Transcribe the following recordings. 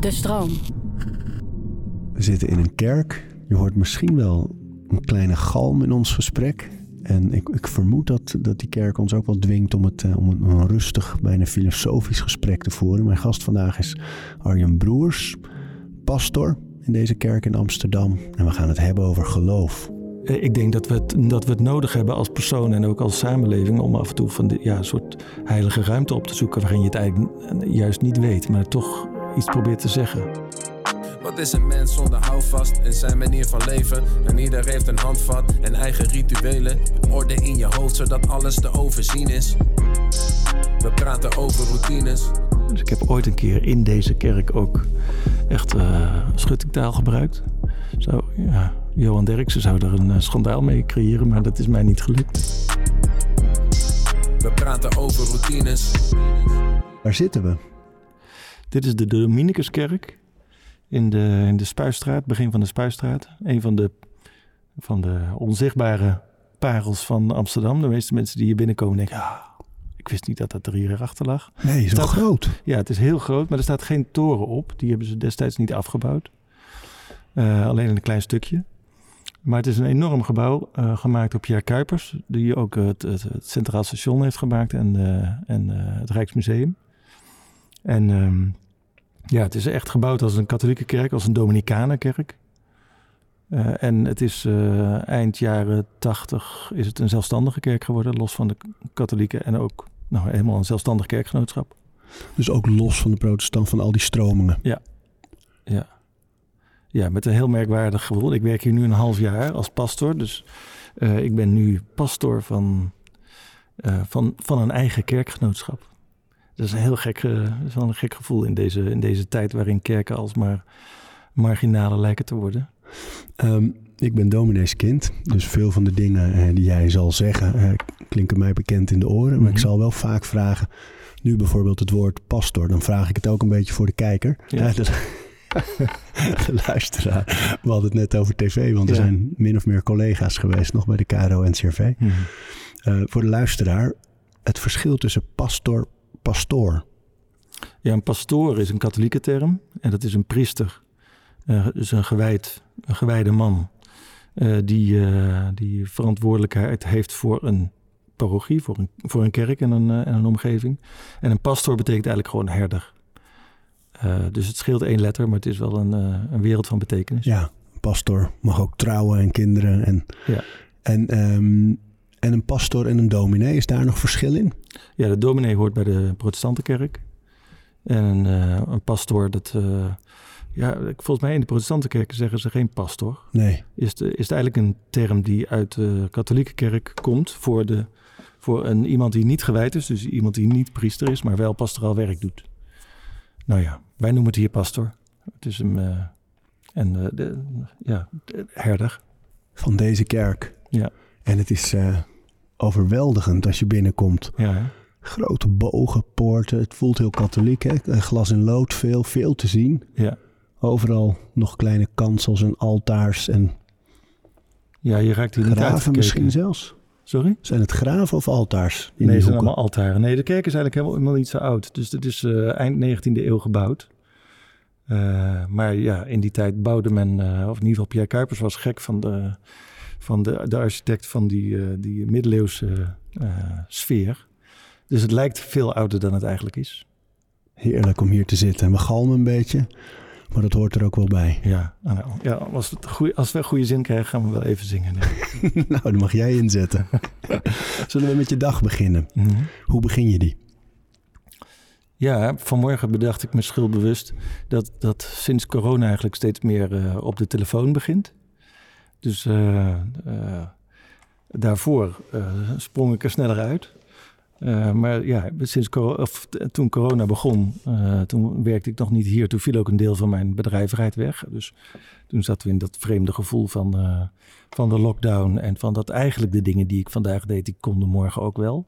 De stroom. We zitten in een kerk. Je hoort misschien wel een kleine galm in ons gesprek. En ik, ik vermoed dat, dat die kerk ons ook wel dwingt om, het, eh, om een, rustig, bijna filosofisch gesprek te voeren. Mijn gast vandaag is Arjen Broers, pastor in deze kerk in Amsterdam. En we gaan het hebben over geloof. Eh, Ik denk dat we, het, dat we het nodig hebben als persoon en ook als samenleving om af en toe van de, ja, een soort heilige ruimte op te zoeken waarin je het eigenlijk juist niet weet, maar toch iets probeert te zeggen. Wat is een mens zonder houvast in zijn manier van leven? En ieder heeft een handvat en eigen rituelen. Orde in je hoofd zodat alles te overzien is. We praten over routines. Dus ik heb ooit een keer in deze kerk ook echt eh schuttingtaal gebruikt. Zo, ja, Johan Derksen zou er een eh, schandaal mee creëren, maar dat is mij niet gelukt. We praten over routines. Waar zitten we? Dit is de Dominicuskerk in de, in de Spuistraat, begin van de Spuistraat. Een van de, van de onzichtbare parels van Amsterdam. De meeste mensen die hier binnenkomen denken, ah, ik wist niet dat dat er hier achter lag. Nee, zo groot. Ja, het is heel groot, maar er staat geen toren op. Die hebben ze destijds niet afgebouwd. Eh, alleen een klein stukje. Maar het is een enorm gebouw, eh, gemaakt door Pierre Kuipers, die ook het, het, het Centraal Station heeft gemaakt en, en eh, het Rijksmuseum. En ehm, ja, het is echt gebouwd als een katholieke kerk, als een Dominicanenkerk. Eh, en het is eind jaren tachtig is het een zelfstandige kerk geworden, los van de katholieken en ook nou, helemaal een zelfstandig kerkgenootschap. Dus ook los van de protestant, van al die stromingen. Ja. Ja, met een heel merkwaardig gevoel. Ik werk hier nu een half jaar als pastor. Dus eh, ik ben nu pastor van, eh, van, van een eigen kerkgenootschap. Dat is een heel gek, eh, dat is wel een gek gevoel in deze, in deze tijd waarin kerken alsmaar marginale lijken te worden. Ehm, ik ben domineeskind, dus veel van de dingen die jij zal zeggen klinken mij bekend in de oren. Maar ik Mhm. zal wel vaak vragen, nu bijvoorbeeld het woord pastor, dan vraag ik het ook een beetje voor de kijker. Ja. Ja, de, luisteraar. We hadden het net over tv, want er zijn min of meer collega's geweest nog bij de KRO en CRV. Eh, voor de luisteraar, het verschil tussen pastor, pastoor. Ja, een pastoor is een katholieke term. En dat is een priester. Eh, dus een, gewijd, een gewijde man. eh, die, die verantwoordelijkheid heeft voor een parochie, voor een, voor een kerk en een, en een omgeving. En een pastoor betekent eigenlijk gewoon herder. Eh, dus het scheelt één letter, maar het is wel een, eh, een wereld van betekenis. Ja, een pastor mag ook trouwen en kinderen. En, Ja. en, ehm, en een pastor en een dominee, is daar nog verschil in? Ja, de dominee hoort bij de protestantenkerk. En een, eh, een pastoor, dat... ja, volgens mij in de protestantenkerken zeggen ze geen pastor. Nee. is, de, is het eigenlijk een term die uit de katholieke kerk komt voor, de, voor een, iemand die niet gewijd is, dus iemand die niet priester is, maar wel pastoraal werk doet. Nou ja, wij noemen het hier pastor. Het is een, eh, en, eh, de, ja, de herder. van deze kerk. Ja. En het is eh, overweldigend als je binnenkomt. Ja? Grote bogen, poorten. Het voelt heel katholiek. Hè? Glas in lood, veel, veel te zien. ja. Overal nog kleine kansels en altaars en ja, je raakt hier niet graven uitgekeken. misschien zelfs. Sorry? Zijn het graven of altaars in nee, die het zijn allemaal altaren. Nee, de kerk is eigenlijk helemaal, helemaal niet zo oud. Dus het is eind 19e eeuw gebouwd. Eh, maar ja, in die tijd bouwde men, eh, of in ieder geval Pierre Kuipers was gek van de, van de, de architect van die, eh, die middeleeuwse sfeer. Dus het lijkt veel ouder dan het eigenlijk is. Heerlijk om hier te zitten. We galmen een beetje, maar dat hoort er ook wel bij. Ja, nou, ja als, we het goeie, als we een goede zin krijgen, gaan we wel even zingen. nou, dan mag jij inzetten. Zullen we met je dag beginnen? Mhm. Hoe begin je die? Ja, vanmorgen bedacht ik me schuldbewust dat, dat sinds corona eigenlijk steeds meer eh, op de telefoon begint. Dus eh, eh, daarvoor sprong ik er sneller uit. Maar ja, sinds of, toen corona begon, toen werkte ik nog niet hier. Toen viel ook een deel van mijn bedrijvigheid weg. Dus toen zaten we in dat vreemde gevoel van, van de lockdown. En van dat eigenlijk de dingen die ik vandaag deed, die konden morgen ook wel.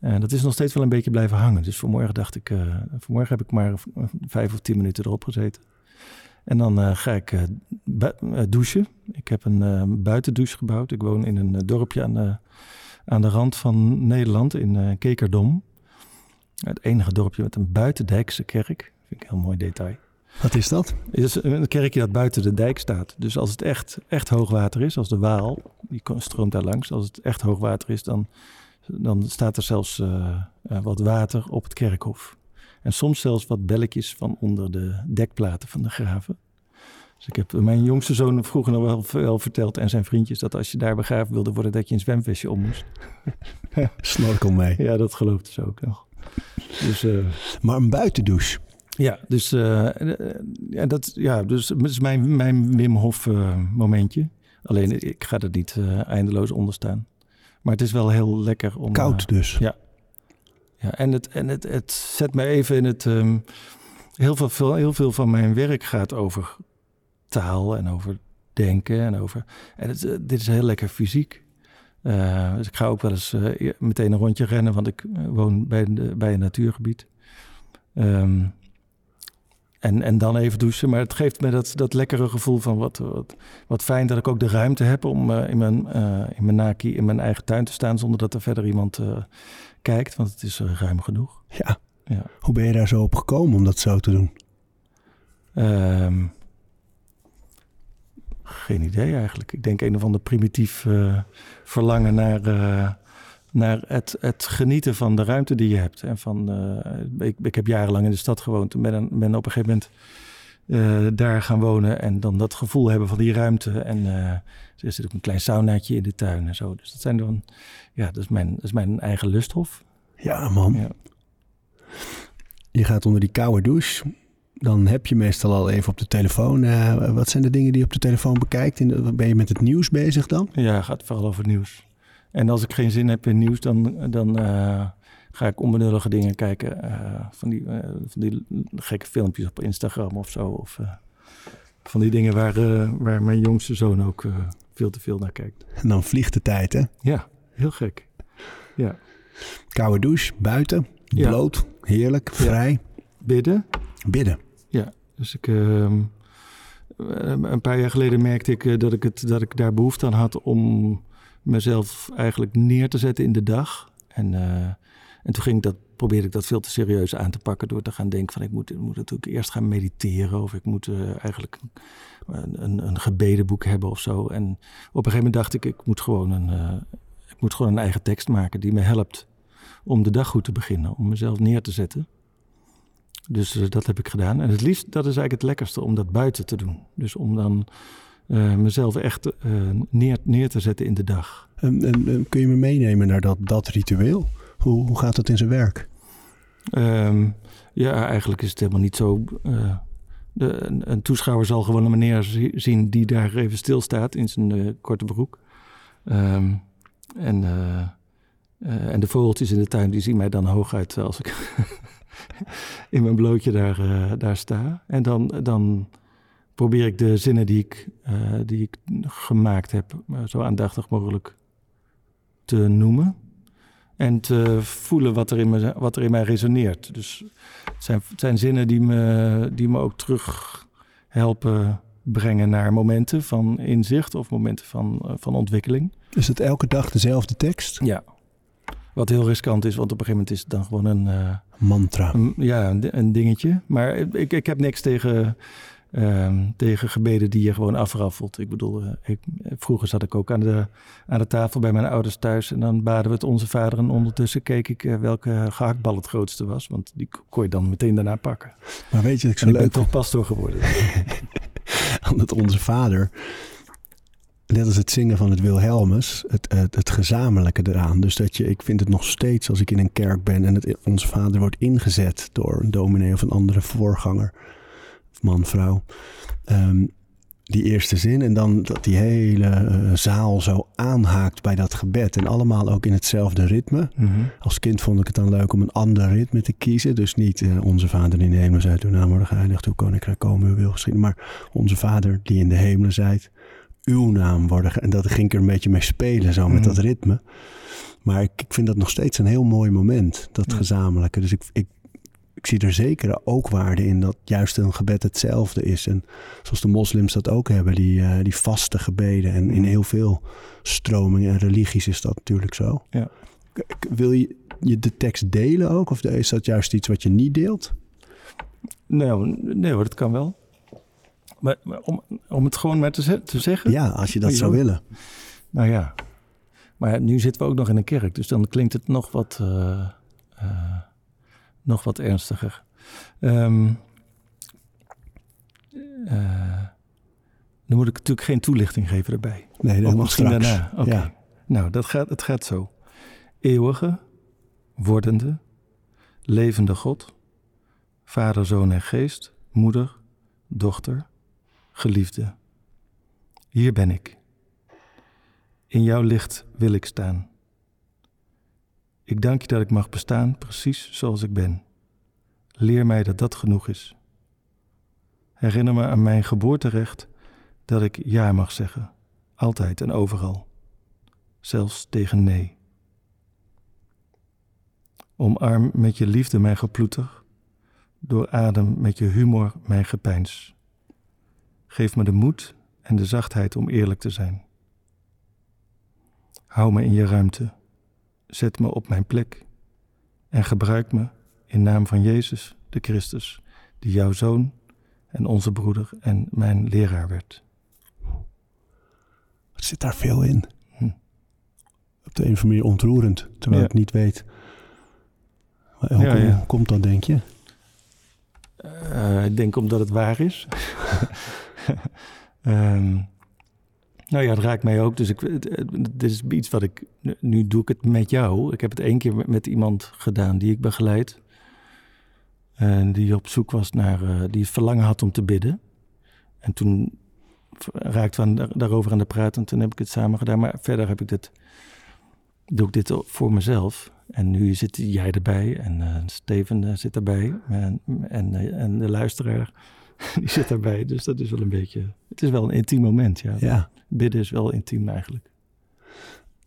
En dat is nog steeds wel een beetje blijven hangen. Dus vanmorgen dacht ik, eh, vanmorgen heb ik maar vijf of tien minuten erop gezeten. En dan eh, ga ik eh, eh, douchen. Ik heb een eh, buitendouche gebouwd. Ik woon in een eh, dorpje aan de, aan de rand van Nederland, in eh, Kekerdom. Het enige dorpje met een buitendijkse kerk. Vind ik een heel mooi detail. Wat is dat? Het is een kerkje dat buiten de dijk staat. Dus als het echt, echt hoogwater is, als de Waal, die stroomt daar langs. Als het echt hoogwater is, dan, dan staat er zelfs uh, uh, wat water op het kerkhof. En soms zelfs wat belletjes van onder de dekplaten van de graven. Dus ik heb mijn jongste zoon vroeger nog wel, wel verteld en zijn vriendjes dat als je daar begraven wilde worden, dat je een zwemvestje om moest. Snorkel mee. Ja, dat geloofde ze ook nog. Dus, uh, maar een buitendouche. Ja, dus, uh, ja, dat, ja, dus dat is mijn, mijn Wim Hof uh, momentje. Alleen ik ga er niet eindeloos onder staan. Maar het is wel heel lekker om... Koud dus. Ja. ja en het, en het, het zet me even in het... Um, heel, veel, heel veel van mijn werk gaat over taal en over denken en over. En het, dit is heel lekker fysiek. Uh, dus ik ga ook wel eens uh, meteen een rondje rennen, want ik woon bij, de, bij een natuurgebied. Um, en, en dan even douchen. Maar het geeft me dat, dat lekkere gevoel van wat, wat, wat fijn dat ik ook de ruimte heb om uh, in, mijn, in mijn naki in mijn eigen tuin te staan zonder dat er verder iemand kijkt. Want het is ruim genoeg. Ja. ja. Hoe ben je daar zo op gekomen om dat zo te doen? Um, geen idee eigenlijk. Ik denk een of ander primitief verlangen naar, naar het, het genieten van de ruimte die je hebt. En van, uh, ik, ik heb jarenlang in de stad gewoond en ben, ben op een gegeven moment daar gaan wonen. En dan dat gevoel hebben van die ruimte. En er zit ook een klein saunaatje in de tuin en zo. Dus dat zijn dan, ja, dat is mijn, dat is mijn eigen lusthof. Ja, man. Ja. Je gaat onder die koude douche dan heb je meestal al even op de telefoon. Uh, wat zijn de dingen die je op de telefoon bekijkt? In ben je met het nieuws bezig dan? Ja, het gaat vooral over nieuws. En als ik geen zin heb in nieuws, dan, dan uh, ga ik onbenullige dingen kijken. Uh, van, die, van die gekke filmpjes op Instagram of zo. Of van die dingen waar, waar mijn jongste zoon ook veel te veel naar kijkt. En dan vliegt de tijd, hè? Ja, heel gek. Ja. Koude douche, buiten, bloot, heerlijk, vrij. Ja. Bidden. Bidden. Ja, dus ik, uh, een paar jaar geleden merkte ik dat, ik het, dat ik daar behoefte aan had om mezelf eigenlijk neer te zetten in de dag. En, uh, en toen ging ik dat, probeerde ik dat veel te serieus aan te pakken door te gaan denken van ik moet, ik moet natuurlijk eerst gaan mediteren of ik moet uh, eigenlijk een, een, een, gebedenboek hebben of zo. En op een gegeven moment dacht ik ik moet gewoon een, ik moet gewoon een eigen tekst maken die me helpt om de dag goed te beginnen, om mezelf neer te zetten. Dus dat heb ik gedaan. En het liefst, dat is eigenlijk het lekkerste om dat buiten te doen. Dus om dan uh, mezelf echt uh, neer, neer te zetten in de dag. En, en, kun je me meenemen naar dat, dat ritueel? Hoe, hoe gaat dat in zijn werk? Um, ja, eigenlijk is het helemaal niet zo. De, een, een, toeschouwer zal gewoon een meneer zien die daar even stilstaat in zijn korte broek. Um, en, en de vogeltjes in de tuin die zien mij dan hooguit als ik in mijn blootje daar, daar sta. En dan, dan probeer ik de zinnen die ik, uh, die ik gemaakt heb uh, zo aandachtig mogelijk te noemen. En te voelen wat er in, me, wat er in mij resoneert. Dus het zijn, het zijn zinnen die me, die me ook terug helpen brengen naar momenten van inzicht of momenten van, van ontwikkeling. Is het elke dag dezelfde tekst? Ja. Wat heel riskant is, want op een gegeven moment is het dan gewoon een... Mantra. Een, ja, een, een, dingetje. Maar ik, ik heb niks tegen, uh, tegen gebeden die je gewoon afraffelt. Ik bedoel, uh, ik, vroeger zat ik ook aan de, aan de tafel bij mijn ouders thuis... en dan baden we het Onze Vader en ondertussen keek ik uh, welke gehaktbal het grootste was. Want die kon je dan meteen daarna pakken. Maar weet je, ik, zo en leuk ben toch pastoor geworden. het Onze Vader net als het zingen van het Wilhelmus, het, het, het, gezamenlijke eraan. Dus dat je, ik vind het nog steeds als ik in een kerk ben en het, onze vader wordt ingezet door een dominee of een andere voorganger, man, vrouw. Um, die eerste zin en dan dat die hele uh, zaal zo aanhaakt bij dat gebed. En allemaal ook in hetzelfde ritme. Mm -hmm. Als kind vond ik het dan leuk om een ander ritme te kiezen. Dus niet uh, onze vader in de hemelen zijt, uw naam worden geheiligd, uw koninkrijk komen, uw wil geschieden. Maar onze vader die in de hemelen zijt, uw naam worden. En dat ging ik er een beetje mee spelen, zo met mm. dat ritme. Maar ik, ik, vind dat nog steeds een heel mooi moment, dat Ja. gezamenlijke. Dus ik, ik, ik zie er zeker ook waarde in dat juist een gebed hetzelfde is. En zoals de moslims dat ook hebben, die, eh, die vaste gebeden. En in Mm. heel veel stromingen en religies is dat natuurlijk zo. Ja. Wil je, je de tekst delen ook? Of is dat juist iets wat je niet deelt? Nee, nee hoor, dat kan wel. Maar, om, om het gewoon maar te, te zeggen? Ja, als je dat zou willen. Nou ja. Maar nu zitten we ook nog in een kerk, dus dan klinkt het nog wat, uh, uh, nog wat ernstiger. Um, uh, dan moet ik natuurlijk geen toelichting geven erbij. Nee, dat mag straks. daarna. Oké. Ja. Nou, dat gaat, het gaat zo. Eeuwige, wordende, levende God, Vader, Zoon en Geest, Moeder, Dochter, Geliefde. Hier ben ik. In jouw licht wil ik staan. Ik dank je dat ik mag bestaan precies zoals ik ben. Leer mij dat dat genoeg is. Herinner me aan mijn geboorterecht dat ik ja mag zeggen, altijd en overal, zelfs tegen nee. Omarm met je liefde mijn geploeter, dooradem met je humor mijn gepeins. Geef me de moed en de zachtheid om eerlijk te zijn. Hou me in je ruimte, zet me op mijn plek en gebruik me in naam van Jezus de Christus, die jouw zoon en onze broeder en mijn leraar werd. Er zit daar veel in. Hm. Op de een of andere manier ontroerend, terwijl ik niet weet. Maar ja, hoe komt dat, denk je? Uh, ik denk omdat het waar is. um, nou ja, het raakt mij ook. Dus ik, dit is iets wat ik. Nu doe ik het met jou. Ik heb het één keer met iemand gedaan die ik begeleid. En die op zoek was naar. Uh, die verlangen had om te bidden. En toen raakten we daarover aan de praten. En toen heb ik het samen gedaan. Maar verder heb ik dit. Doe ik dit voor mezelf. En nu zit jij erbij. En uh, Steven uh, zit erbij. En, en de luisteraar. die zit erbij. Dus dat is wel een beetje. Het is wel een intiem moment. Ja. ja. Bidden is wel intiem eigenlijk.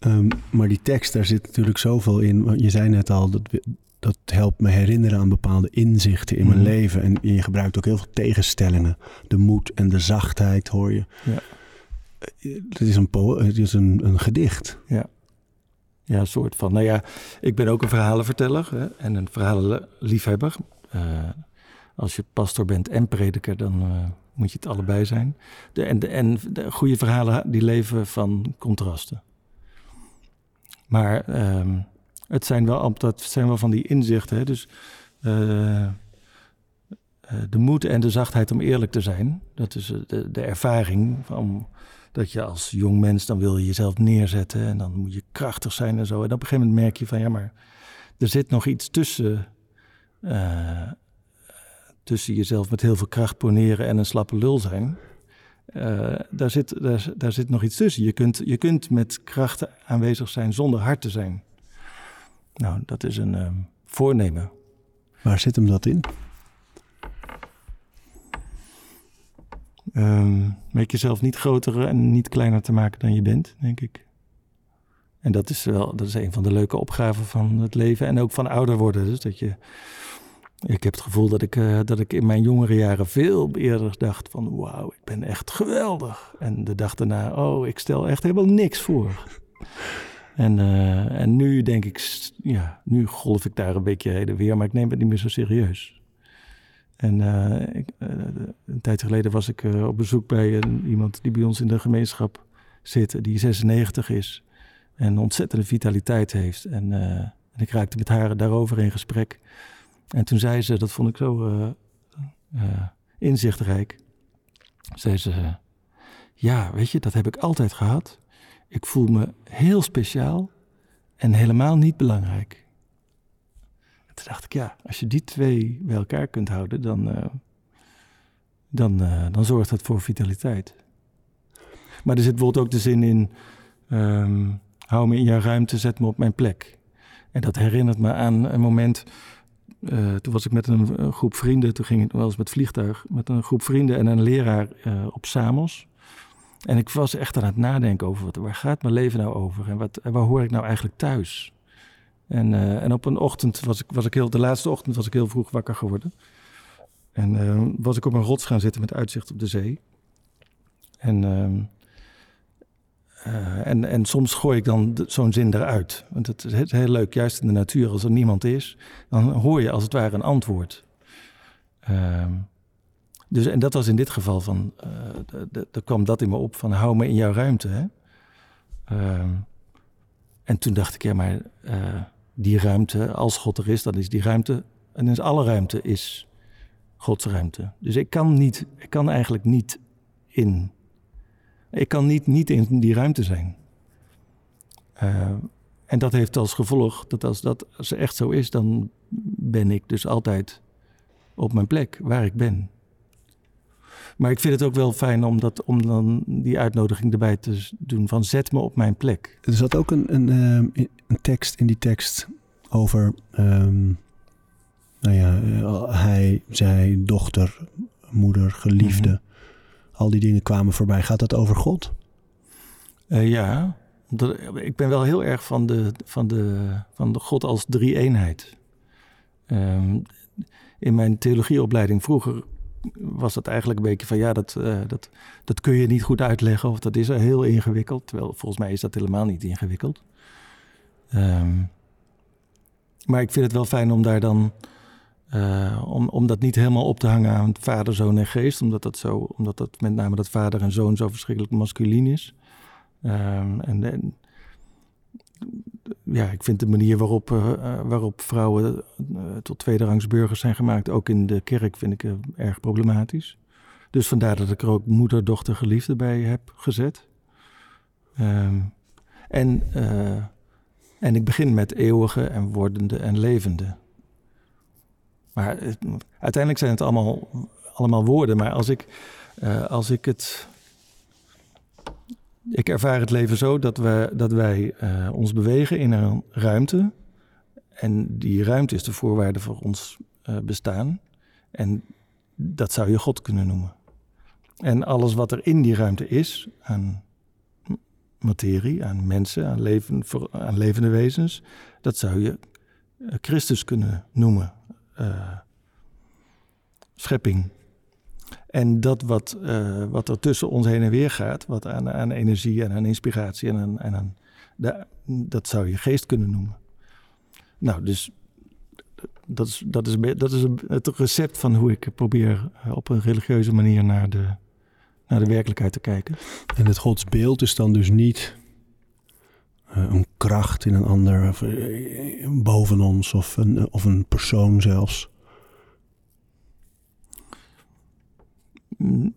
Um, maar die tekst, daar zit natuurlijk zoveel in. Je zei net al, dat, dat helpt me herinneren aan bepaalde inzichten in mijn mm. leven. En je gebruikt ook heel veel tegenstellingen. De moed en de zachtheid hoor je. Ja. Het is een, het is een, een gedicht. Ja. Ja, een soort van. Nou ja, ik ben ook een verhalenverteller hè, en een verhalenliefhebber. Uh, als je pastor bent en prediker, dan uh, moet je het allebei zijn. De, en, de, en de goede verhalen die leven van contrasten. Maar um, het zijn wel, dat zijn wel van die inzichten. Hè? Dus uh, de moed en de zachtheid om eerlijk te zijn. Dat is de, de ervaring van dat je als jong mens dan wil je jezelf neerzetten en dan moet je krachtig zijn en zo. En op een gegeven moment merk je van ja, maar er zit nog iets tussen tussen jezelf met heel veel kracht poneren en een slappe lul zijn. Uh, daar, zit, daar, daar, zit nog iets tussen. Je kunt, je kunt met krachten aanwezig zijn zonder hard te zijn. Nou, dat is een um, voornemen. Waar zit hem dat in? Um, met jezelf niet groter en niet kleiner te maken dan je bent, denk ik. En dat is wel dat is een van de leuke opgaven van het leven en ook van ouder worden. Dus dat je ik heb het gevoel dat ik, uh, dat ik in mijn jongere jaren veel eerder dacht van wauw, ik ben echt geweldig. En de dag daarna, oh, ik stel echt helemaal niks voor. en, uh, en nu denk ik, ja, nu golf ik daar een beetje heen en weer, maar ik neem het niet meer zo serieus. En uh, ik, een tijd geleden was ik op bezoek bij een, iemand die bij ons in de gemeenschap zit, die 96 is en ontzettende vitaliteit heeft. En, en ik raakte met haar daarover in gesprek. En toen zei ze, dat vond ik zo uh, uh, inzichtrijk. Zei ze, ja, weet je, dat heb ik altijd gehad. Ik voel me heel speciaal en helemaal niet belangrijk. En toen dacht ik, ja, als je die twee bij elkaar kunt houden, dan, uh, dan, dan zorgt dat voor vitaliteit. Maar er zit bijvoorbeeld ook de zin in, um, hou me in jouw ruimte, zet me op mijn plek. En dat herinnert me aan een moment uh, toen was ik met een, groep vrienden, toen ging ik wel eens met vliegtuig, met een groep vrienden en een leraar uh, op Samos. En ik was echt aan het nadenken over wat, waar gaat mijn leven nou over en, wat, waar hoor ik nou eigenlijk thuis? En, en op een ochtend was ik, was ik heel, de laatste ochtend was ik heel vroeg wakker geworden. En was ik op een rots gaan zitten met uitzicht op de zee. En ehm, uh, en, en soms gooi ik dan zo'n zin eruit. Want het is heel leuk, juist in de natuur, als er niemand is, dan hoor je als het ware een antwoord. Ehm, dus, en dat was in dit geval van, er kwam dat in me op van hou me in jouw ruimte. Hè? Ehm, en toen dacht ik, ja, maar die ruimte, als God er is, dan is die ruimte, en is alle ruimte is Gods ruimte. Dus ik kan niet, ik kan eigenlijk niet in, ik kan niet, niet in die ruimte zijn. Uh, en dat heeft als gevolg dat als dat als echt zo is, dan ben ik dus altijd op mijn plek waar ik ben. Maar ik vind het ook wel fijn om, dat, om dan die uitnodiging erbij te doen van zet me op mijn plek. Er zat ook een, een, ehm, een tekst in die tekst over, um, nou ja, eh, hij, zij, dochter, moeder, geliefde. Mhm. Al die dingen kwamen voorbij. Gaat dat over God? Uh, ja, ik ben wel heel erg van de, van de, van de God als drie-eenheid. Um, in mijn theologieopleiding vroeger was dat eigenlijk een beetje van ja, dat, uh, dat, dat kun je niet goed uitleggen of dat is heel ingewikkeld. Terwijl volgens mij is dat helemaal niet ingewikkeld. Um, maar ik vind het wel fijn om daar dan. Uh, om, om dat niet helemaal op te hangen aan vader, zoon en geest. Omdat dat, zo, omdat dat met name dat vader en zoon zo verschrikkelijk masculien is. Um, en, ja, ik vind de manier waarop, uh, waarop vrouwen tot tweederangs burgers zijn gemaakt, ook in de kerk, vind ik erg problematisch. Dus vandaar dat ik er ook moeder, dochter, geliefde bij heb gezet. Um, en en ik begin met eeuwige en wordende en levende. Maar uiteindelijk zijn het allemaal, allemaal woorden. Maar als ik, uh, als ik het. Ik ervaar het leven zo dat, we, dat wij uh, ons bewegen in een ruimte. En die ruimte is de voorwaarde voor ons uh, bestaan. En dat zou je God kunnen noemen. En alles wat er in die ruimte is, aan materie, aan mensen, aan, leven, aan levende wezens. Dat zou je eh, Christus kunnen noemen. Uh, schepping. En dat wat, uh, wat er tussen ons heen en weer gaat, wat aan, aan energie en aan inspiratie en aan, en aan dat zou je geest kunnen noemen. Nou, dus dat is, dat is, dat is het recept van hoe ik probeer op een religieuze manier naar de, naar de werkelijkheid te kijken. En het godsbeeld is dan dus niet een kracht in een ander, uh, boven ons, of een, of een persoon zelfs? Mm,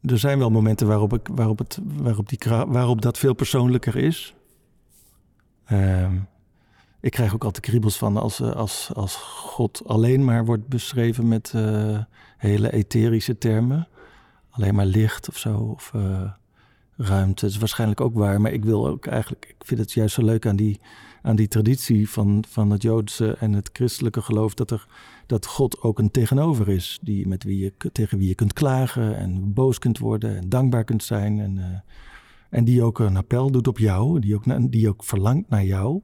er zijn wel momenten waarop, ik, waarop, het, waarop, die, waarop dat veel persoonlijker is. Uh, ik krijg ook altijd kriebels van als, eh, als, als God alleen maar wordt beschreven met hele etherische termen alleen maar licht of zo. Of ruimte. Dat is waarschijnlijk ook waar. Maar ik wil ook eigenlijk. Ik vind het juist zo leuk aan die, aan die traditie van, van het Joodse en het christelijke geloof. Dat, er, dat God ook een tegenover is. Die, met wie je, tegen wie je kunt klagen en boos kunt worden en dankbaar kunt zijn. En, uh, en die ook een appel doet op jou. Die ook, die ook verlangt naar jou.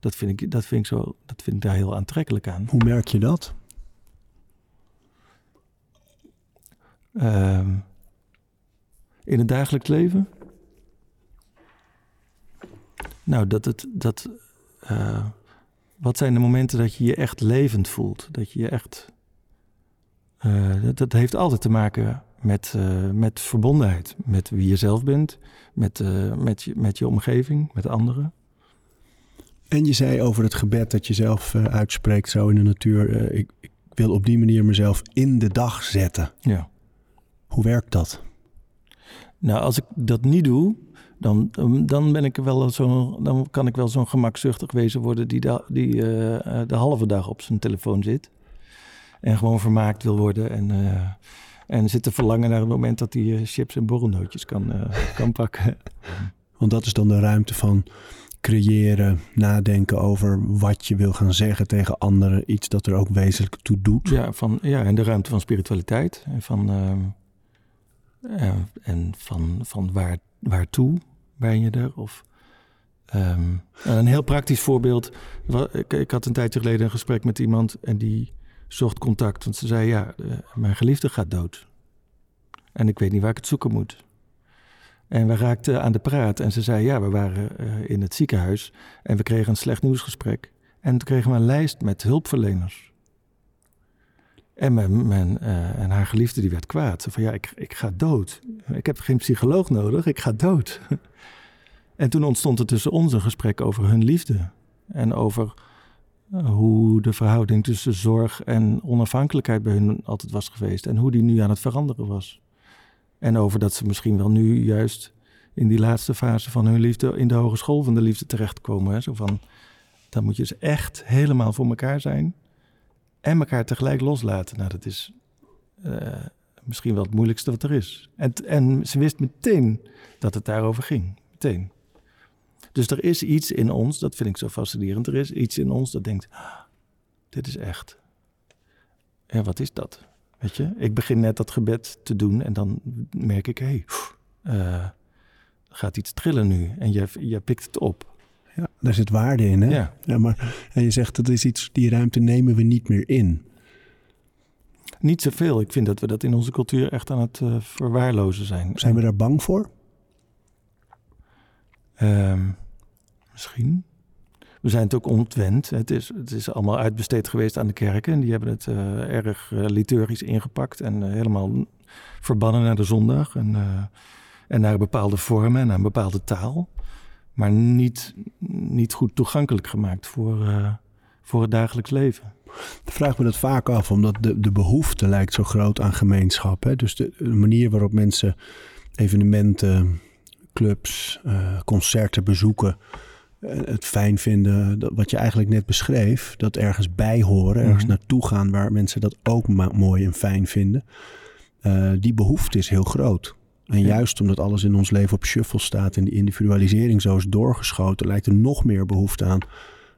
Dat vind, ik, dat, vind ik zo, dat vind ik daar heel aantrekkelijk aan. Hoe merk je dat? Uh, in het dagelijks leven? Nou, dat het. Dat, uh, wat zijn de momenten dat je je echt levend voelt? Dat je je echt. Uh, dat, dat, heeft altijd te maken met, uh, met verbondenheid. Met wie je zelf bent, met, met, je, met je omgeving, met anderen. En je zei over het gebed dat je zelf uitspreekt, zo in de natuur. Ik, ik wil op die manier mezelf in de dag zetten. Ja. Hoe werkt dat? Nou, als ik dat niet doe, dan, dan, ben ik wel zo, dan kan ik wel zo'n gemakzuchtig wezen worden die, de, die uh, de halve dag op zijn telefoon zit. En gewoon vermaakt wil worden en, uh, en zit te verlangen naar het moment dat hij uh, chips en borrelnootjes kan, kan pakken. Want dat is dan de ruimte van creëren, nadenken over wat je wil gaan zeggen tegen anderen. Iets dat er ook wezenlijk toe doet. Ja, van, ja en de ruimte van spiritualiteit. En van ehm, en van, van waar, waartoe ben je er? Of, um, een heel praktisch voorbeeld. Ik, ik, had een tijdje geleden een gesprek met iemand en die zocht contact. Want ze zei, ja, uh, mijn geliefde gaat dood. En ik weet niet waar ik het zoeken moet. En we raakten aan de praat en ze zei, ja, we waren uh, in het ziekenhuis en we kregen een slecht nieuwsgesprek. En toen kregen we een lijst met hulpverleners. En, eh, en haar geliefde die werd kwaad. Ze van ja, ik, ik ga dood. Ik heb geen psycholoog nodig, ik ga dood. en toen ontstond er tussen ons een gesprek over hun liefde. En over eh, hoe de verhouding tussen zorg en onafhankelijkheid bij hun altijd was geweest. En hoe die nu aan het veranderen was. En over dat ze misschien wel nu juist in die laatste fase van hun liefde in de hogeschool van de liefde terechtkomen. Hè? Zo van, dan moet je dus echt helemaal voor elkaar zijn en elkaar tegelijk loslaten. Nou, dat is uh, misschien wel het moeilijkste wat er is. En, en ze wist meteen dat het daarover ging. Meteen. Dus er is iets in ons, dat vind ik zo fascinerend. Er is iets in ons dat denkt: ah, dit is echt. Ja, wat is dat? Weet je, ik begin net dat gebed te doen en dan merk ik: hé, hey, uh, gaat iets trillen nu. En je, je pikt het op. Daar zit waarde in. Hè? Ja. ja. maar, en je zegt dat is iets, die ruimte nemen we niet meer in. Niet zoveel. Ik vind dat we dat in onze cultuur echt aan het uh, verwaarlozen zijn. Zijn we daar bang voor? Um, misschien. We zijn het ook ontwend. Het is, het is allemaal uitbesteed geweest aan de kerken. En die hebben het uh, erg uh, liturgisch ingepakt. En helemaal verbannen naar de zondag. En, en naar bepaalde vormen en naar een bepaalde taal maar niet, niet goed toegankelijk gemaakt voor, uh, voor het dagelijks leven. Ik vraag me dat vaak af, omdat de, de behoefte lijkt zo groot aan gemeenschap. Hè? Dus de, de manier waarop mensen evenementen, clubs, uh, concerten bezoeken, uh, het fijn vinden, dat, wat je eigenlijk net beschreef, dat ergens bij horen, ergens mm -hmm. naartoe gaan waar mensen dat ook mooi en fijn vinden. die behoefte is heel groot. En juist omdat alles in ons leven op shuffle staat en die individualisering zo is doorgeschoten, lijkt er nog meer behoefte aan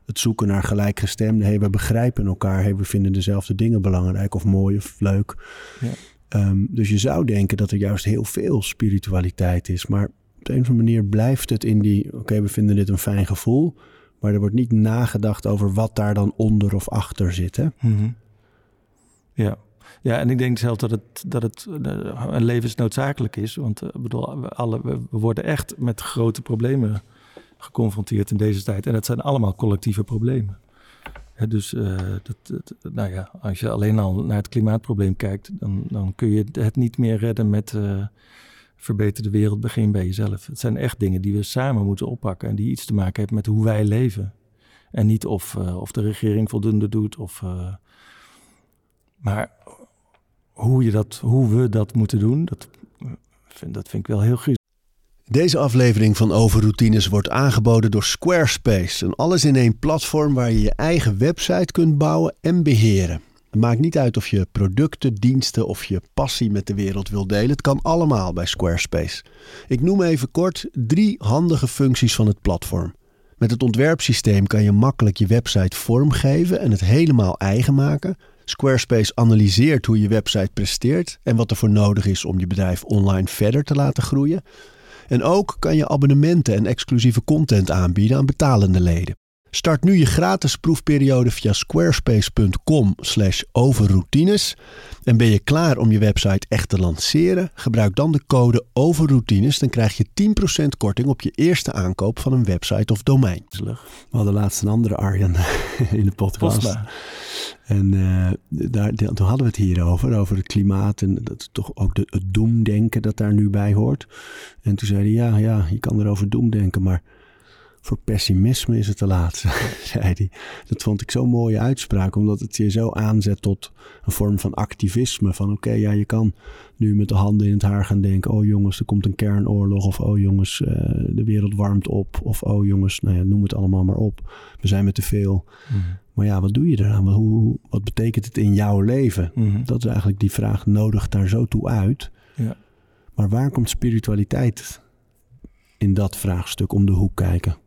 het zoeken naar gelijkgestemden. Hey, we begrijpen elkaar. Hey, we vinden dezelfde dingen belangrijk of mooi of leuk. Ja. Um, dus je zou denken dat er juist heel veel spiritualiteit is. Maar op de een of andere manier blijft het in die... oké, okay, we vinden dit een fijn gevoel... maar er wordt niet nagedacht over wat daar dan onder of achter zit. Hè? Mm -hmm. Ja, ja, en ik denk zelf dat het, dat het een levensnoodzakelijk is. Want uh, bedoel, we, alle, we worden echt met grote problemen geconfronteerd in deze tijd. En dat zijn allemaal collectieve problemen. Dus uh, dat, nou ja, als je alleen al naar het klimaatprobleem kijkt, dan, dan kun je het niet meer redden met uh, verbeter de wereld, begin bij jezelf. Het zijn echt dingen die we samen moeten oppakken en die iets te maken hebben met hoe wij leven. En niet of, of de regering voldoende doet. Of, maar hoe, je dat, hoe we dat moeten doen, dat vind, dat vind ik wel heel griezelig. Deze aflevering van Overroutines wordt aangeboden door Squarespace. Een alles-in-één platform waar je je eigen website kunt bouwen en beheren. Het maakt niet uit of je producten, diensten of je passie met de wereld wil delen. Het kan allemaal bij Squarespace. Ik noem even kort drie handige functies van het platform. Met het ontwerpsysteem kan je makkelijk je website vormgeven en het helemaal eigen maken. Squarespace analyseert hoe je website presteert en wat er voor nodig is om je bedrijf online verder te laten groeien. En ook kan je abonnementen en exclusieve content aanbieden aan betalende leden. Start nu je gratis proefperiode via squarespace.com/overroutines. En ben je klaar om je website echt te lanceren? Gebruik dan de code overroutines. Dan krijg je 10% korting op je eerste aankoop van een website of domein. We hadden laatst een andere Arjan in de podcast. Postma. En uh, daar, toen hadden we het hier over, over het klimaat en dat toch ook de, het doemdenken dat daar nu bij hoort. En toen zei hij, ja, ja, je kan erover doemdenken, maar voor pessimisme is het te laat, zei hij. Dat vond ik zo'n mooie uitspraak, omdat het je zo aanzet tot een vorm van activisme. Van oké, okay, ja, je kan nu met de handen in het haar gaan denken... oh jongens, er komt een kernoorlog. Of oh jongens, uh, de wereld warmt op. Of oh jongens, nou ja, noem het allemaal maar op. We zijn met te veel. Mm. Maar ja, wat doe je eraan? Hoe, wat betekent het in jouw leven? Mm. Dat is eigenlijk die vraag, nodig daar zo toe uit. Ja. Maar waar komt spiritualiteit in dat vraagstuk om de hoek kijken?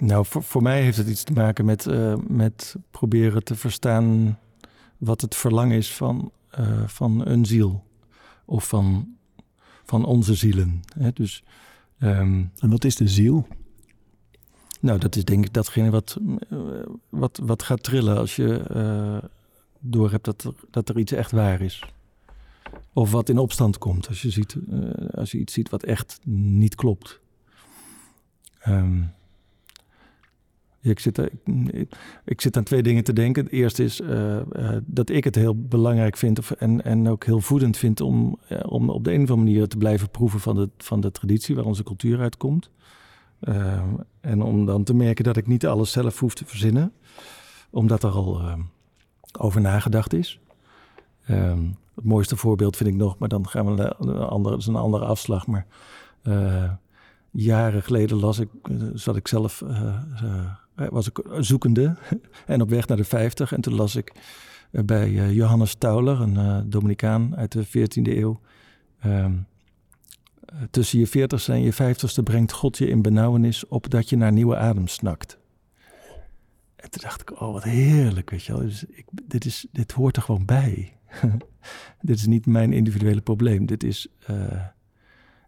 Nou, voor, voor mij heeft het iets te maken met, uh, met proberen te verstaan wat het verlangen is van, uh, van een ziel. Of van, van onze zielen. Hè? Dus, um, en wat is de ziel? Nou, dat is denk ik datgene wat, uh, wat, wat gaat trillen als je door hebt dat er, dat er iets echt waar is. Of wat in opstand komt als je, ziet, als je iets ziet wat echt niet klopt. Um, Ik zit, ik, zit aan twee dingen te denken. Het eerste is uh, uh, dat ik het heel belangrijk vind en, en ook heel voedend vind om, uh, om op de een of andere manier te blijven proeven van de, van de traditie waar onze cultuur uitkomt. en om dan te merken dat ik niet alles zelf hoef te verzinnen, omdat er al over nagedacht is. Um, het mooiste voorbeeld vind ik nog, maar dan gaan we naar een andere, een andere afslag. Maar jaren geleden las ik, zat ik zelf was ik zoekende en op weg naar de 50. En toen las ik eh, bij eh, Johannes Tauler, een Dominicaan uit de 14e eeuw. Um, tussen je 40ste en je 50ste brengt God je in benauwenis op dat je naar nieuwe adem snakt. En toen dacht ik, oh wat heerlijk, weet je wel. Dus ik, dit, is, dit hoort er gewoon bij. dit is niet mijn individuele probleem. Dit is,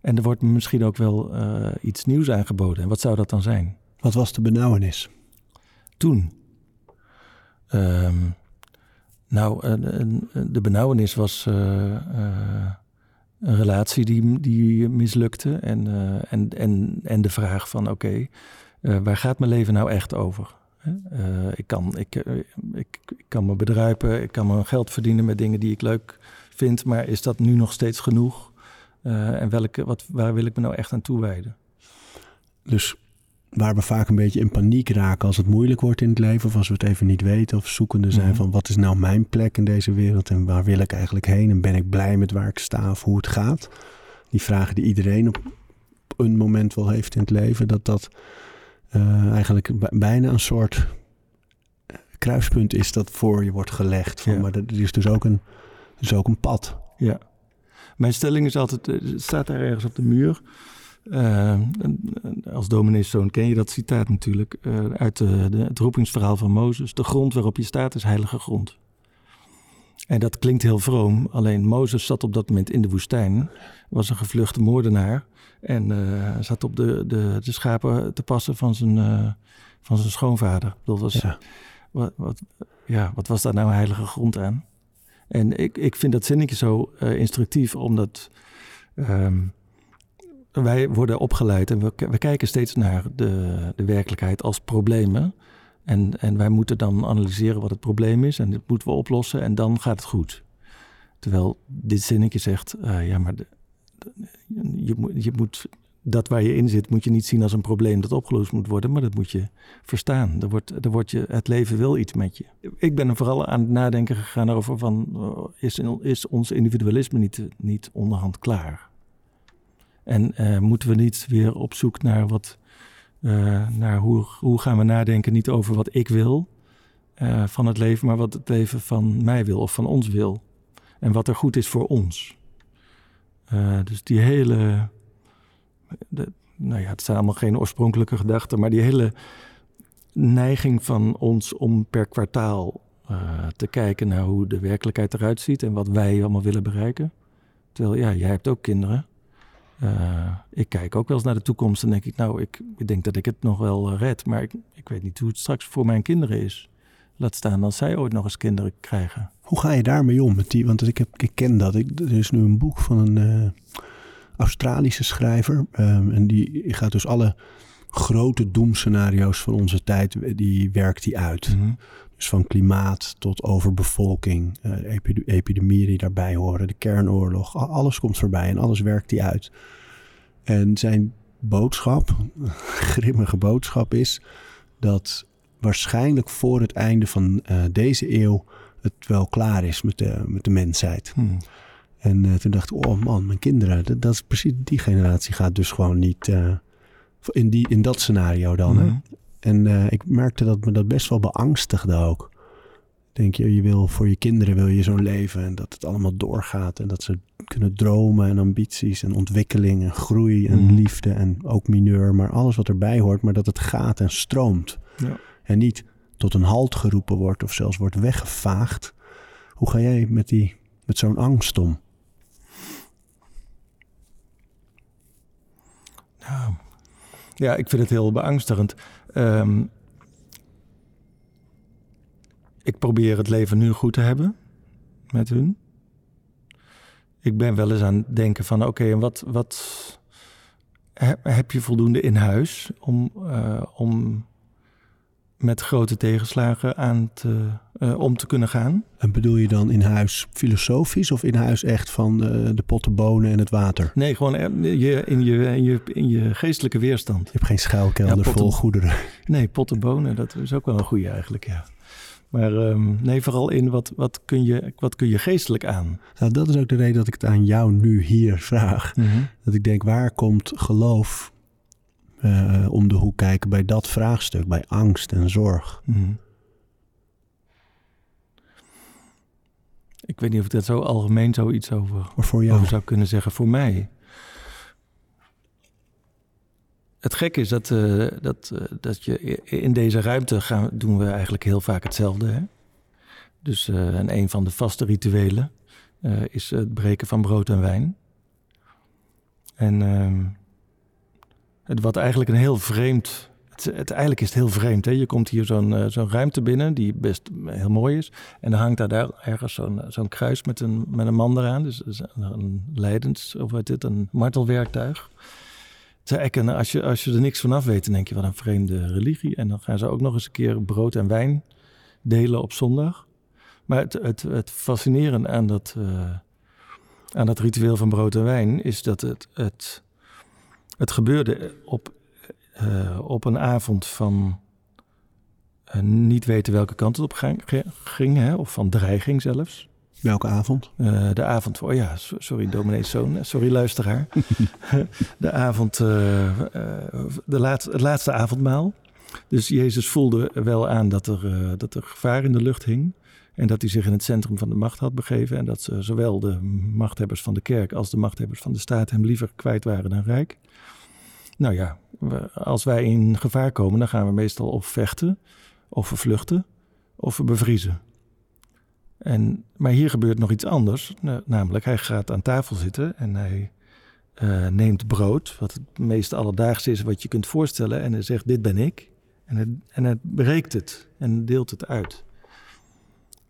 en er wordt misschien ook wel iets nieuws aangeboden. En wat zou dat dan zijn? Wat was de benauwenis? Um, nou, de benauwenis was uh, uh, een relatie die, die mislukte. En, en, en, en de vraag van oké, waar gaat mijn leven nou echt over? ik, kan, ik, ik, ik kan me bedruipen, ik kan mijn geld verdienen met dingen die ik leuk vind. Maar is dat nu nog steeds genoeg? en welke, wat, waar wil ik me nou echt aan toewijden? Dus waar we vaak een beetje in paniek raken als het moeilijk wordt in het leven, of als we het even niet weten, of zoekende zijn mhm. van wat is nou mijn plek in deze wereld en waar wil ik eigenlijk heen en ben ik blij met waar ik sta of hoe het gaat. Die vragen die iedereen op een moment wel heeft in het leven, dat dat uh, eigenlijk bijna een soort eh, kruispunt is dat voor je wordt gelegd. Van, Maar er is dus ook, een, dus ook een pad. Ja. Mijn stelling is altijd, het eh, staat daar ergens op de muur. Uh, als domineeszoon ken je dat citaat natuurlijk uh, uit de, de, het roepingsverhaal van Mozes. De grond waarop je staat is heilige grond. En dat klinkt heel vroom, alleen Mozes zat op dat moment in de woestijn, was een gevluchte moordenaar en uh, zat op de, de, de, schapen te passen van zijn, van zijn schoonvader. Dat was, ja. Wat, wat, ja, wat was daar nou heilige grond aan? En ik, ik vind dat zinnetje zo instructief, omdat... Um, wij worden opgeleid en we, we kijken steeds naar de, de werkelijkheid als problemen. En, en wij moeten dan analyseren wat het probleem is en dit moeten we oplossen en dan gaat het goed. Terwijl dit zinnetje zegt, uh, ja, maar je, je moet dat waar je in zit, moet je niet zien als een probleem dat opgelost moet worden, maar dat moet je verstaan. Er wordt, er wordt je, het leven wil iets met je. Ik ben vooral aan het nadenken gegaan over van, uh, is, is ons individualisme niet, niet onderhand klaar? En uh, moeten we niet weer op zoek naar wat, uh, naar hoe, hoe gaan we nadenken, niet over wat ik wil uh, van het leven, maar wat het leven van mij wil of van ons wil. En wat er goed is voor ons. dus die hele, de, nou ja, het zijn allemaal geen oorspronkelijke gedachten, maar die hele neiging van ons om per kwartaal te kijken naar hoe de werkelijkheid eruit ziet en wat wij allemaal willen bereiken. Terwijl, ja, jij hebt ook kinderen. Uh, ik kijk ook wel eens naar de toekomst en denk ik, nou, ik, ik denk dat ik het nog wel uh, red, maar ik, ik weet niet hoe het straks voor mijn kinderen is. Laat staan als zij ooit nog eens kinderen krijgen. Hoe ga je daarmee om? Met die, want ik, heb, ik ken dat. Ik, er is nu een boek van een uh, Australische schrijver. Um, en die gaat dus alle grote doemscenario's van onze tijd, die werkt die uit. Mm -hmm. Dus van klimaat tot overbevolking, uh, epidemieën die daarbij horen, de kernoorlog. Alles komt voorbij en alles werkt die uit. En zijn boodschap, grimmige boodschap, is dat waarschijnlijk voor het einde van uh, deze eeuw het wel klaar is met de, met de mensheid. Hmm. En uh, toen dacht ik, oh man, mijn kinderen, dat, dat, is precies die generatie gaat dus gewoon niet uh, in, die, in dat scenario dan. Hmm. En uh, ik merkte dat me dat best wel beangstigde ook. Denk je, je wil voor je kinderen wil je zo'n leven en dat het allemaal doorgaat en dat ze kunnen dromen en ambities en ontwikkeling en groei en mm. liefde en ook mineur, maar alles wat erbij hoort, maar dat het gaat en stroomt. Ja. En niet tot een halt geroepen wordt of zelfs wordt weggevaagd. Hoe ga jij met, die, met zo'n angst om? Nou, ja, ik vind het heel beangstigend. Um, ik probeer het leven nu goed te hebben met hun. Ik ben wel eens aan het denken van oké, en wat, wat heb je voldoende in huis om, uh, om met grote tegenslagen aan te, eh, om te kunnen gaan. En bedoel je dan in huis filosofisch of in huis echt van de, de potten bonen en het water? Nee, gewoon je, in, je, in, je, in je geestelijke weerstand. Je hebt geen schuilkelder Ja, potten- vol goederen. Nee, potten bonen, dat is ook wel een goede eigenlijk, ja. Maar ehm, nee, vooral in wat, wat, kun je, wat kun je geestelijk aan? Nou, dat is ook de reden dat ik het aan jou nu hier vraag. Dat ik denk, waar komt geloof eh, om de hoek kijken bij dat vraagstuk, bij angst en zorg? Mhm. Ik weet niet of ik dat zo algemeen zoiets over, Maar voor jou, over zou kunnen zeggen voor mij. Het gekke is dat, eh, dat, eh, dat je in deze ruimte gaan, doen we eigenlijk heel vaak hetzelfde. Hè? Dus en een van de vaste rituelen is het breken van brood en wijn. En ehm, het, wat eigenlijk een heel vreemd. Het, het, eigenlijk is het heel vreemd. Hè? Je komt hier zo'n eh, zo'n ruimte binnen die best heel mooi is. En dan hangt daar, daar ergens zo'n zo'n kruis met een, met een man eraan. Dus, een, leidens, of wat dit, een martelwerktuig. Een- als, je, als je er niks vanaf weet, dan denk je wat een vreemde religie. En dan gaan ze ook nog eens een keer brood en wijn delen op zondag. Maar het, het, het fascinerende aan dat, eh, aan dat ritueel van brood en wijn is dat het, het, het gebeurde op, eh, op een avond van eh, niet weten welke kant het op ging, ging hè, of van dreiging zelfs. welke avond? Eh, de avond, oh ja, so- sorry dominees zoon, sorry luisteraar. de avond, de laat, het laatste avondmaal. Dus Jezus voelde wel aan dat er, dat er gevaar in de lucht hing. En dat hij zich in het centrum van de macht had begeven. En dat ze, zowel de machthebbers van de kerk als de machthebbers van de staat hem liever kwijt waren dan rijk. Nou ja, als wij in gevaar komen, dan gaan we meestal of vechten, of we vluchten, of we bevriezen. En, maar hier gebeurt nog iets anders. Na- Namelijk, hij gaat aan tafel zitten en hij eh, neemt brood, wat het meest alledaagse is wat je kunt voorstellen. En hij zegt, dit ben ik. En hij, en hij breekt het en deelt het uit.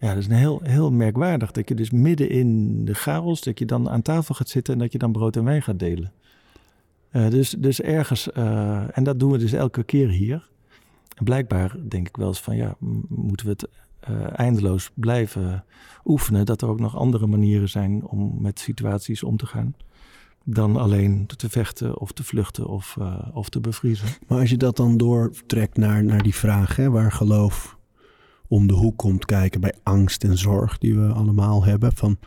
Ja, dat is een heel, heel merkwaardig dat je dus midden in de chaos, dat je dan aan tafel gaat zitten en dat je dan brood en wijn gaat delen. Eh, dus, dus ergens, eh, en dat doen we dus elke keer hier. En blijkbaar denk ik wel eens van, ja, moeten we het eh, eindeloos blijven oefenen. Dat er ook nog andere manieren zijn om met situaties om te gaan. Dan alleen te vechten of te vluchten of, of te bevriezen. Maar als je dat dan doortrekt naar, naar die vraag, hè, waar geloof om de hoek komt kijken bij angst en zorg die we allemaal hebben, van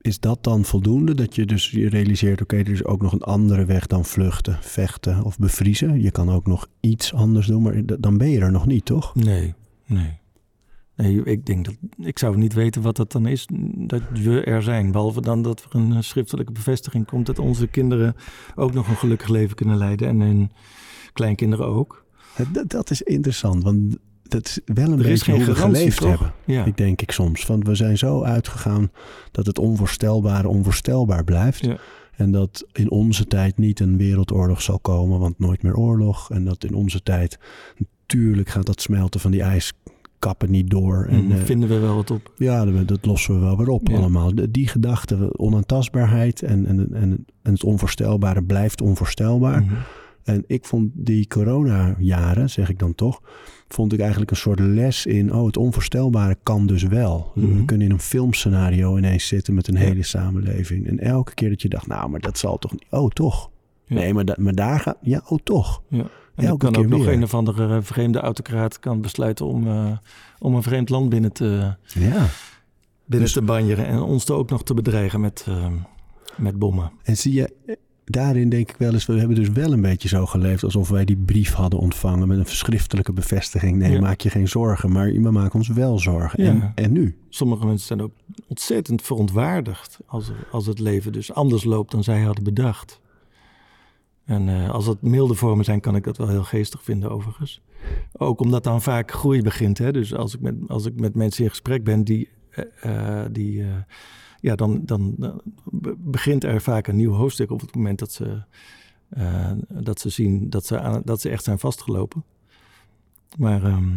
is dat dan voldoende? Dat je dus je realiseert, oké, er is ook nog een andere weg dan vluchten, vechten of bevriezen. Je kan ook nog iets anders doen, maar dan ben je er nog niet, toch? Nee, nee. Nee, ik denk dat ik zou niet weten wat dat dan is dat we er zijn. Behalve dan dat er een schriftelijke bevestiging komt dat onze kinderen ook nog een gelukkig leven kunnen leiden en hun kleinkinderen ook. Dat, dat is interessant, want dat is wel een Er beetje hoe we geleefd toch? hebben. Ja, Ik denk ik soms. Want we zijn zo uitgegaan dat het onvoorstelbare onvoorstelbaar blijft. Ja. En dat in onze tijd niet een wereldoorlog zal komen, want nooit meer oorlog. En dat in onze tijd, natuurlijk gaat dat smelten van die ijskappen niet door. En en eh, vinden we wel wat op. ja, dat, lossen we wel weer op Ja. allemaal. Die gedachte, onaantastbaarheid en, en, en, en het onvoorstelbare blijft onvoorstelbaar. Mhm. En ik vond die coronajaren, zeg ik dan toch, vond ik eigenlijk een soort les in, oh, het onvoorstelbare kan dus wel. We Mhm. kunnen in een filmscenario ineens zitten met een Ja. hele samenleving. En elke keer dat je dacht, nou, maar dat zal toch niet, oh, toch. Ja. Nee, maar, da- maar daar gaat, ja, oh, toch. Ja. En Elke kan ook nog weer. een of andere eh, vreemde autocraat kan besluiten om, eh, om een vreemd land binnen te, Ja. binnen Dus- te banjeren en ons er ook nog te bedreigen met, eh, met bommen. En zie je, daarin denk ik wel eens, we hebben dus wel een beetje zo geleefd alsof wij die brief hadden ontvangen met een schriftelijke bevestiging. Nee, Ja. maak je geen zorgen, maar we maken ons wel zorgen. Ja. En, en nu? Sommige mensen zijn ook ontzettend verontwaardigd als, als het leven dus anders loopt dan zij hadden bedacht. En eh, als het milde vormen zijn, kan ik dat wel heel geestig vinden overigens. Ook omdat dan vaak groei begint. Hè? Dus als ik, met, als ik met mensen in gesprek ben die... eh, eh, die ja, dan, dan be- begint er vaak een nieuw hoofdstuk op het moment dat ze, eh, dat ze zien dat ze, aan, dat ze echt zijn vastgelopen. Maar ehm,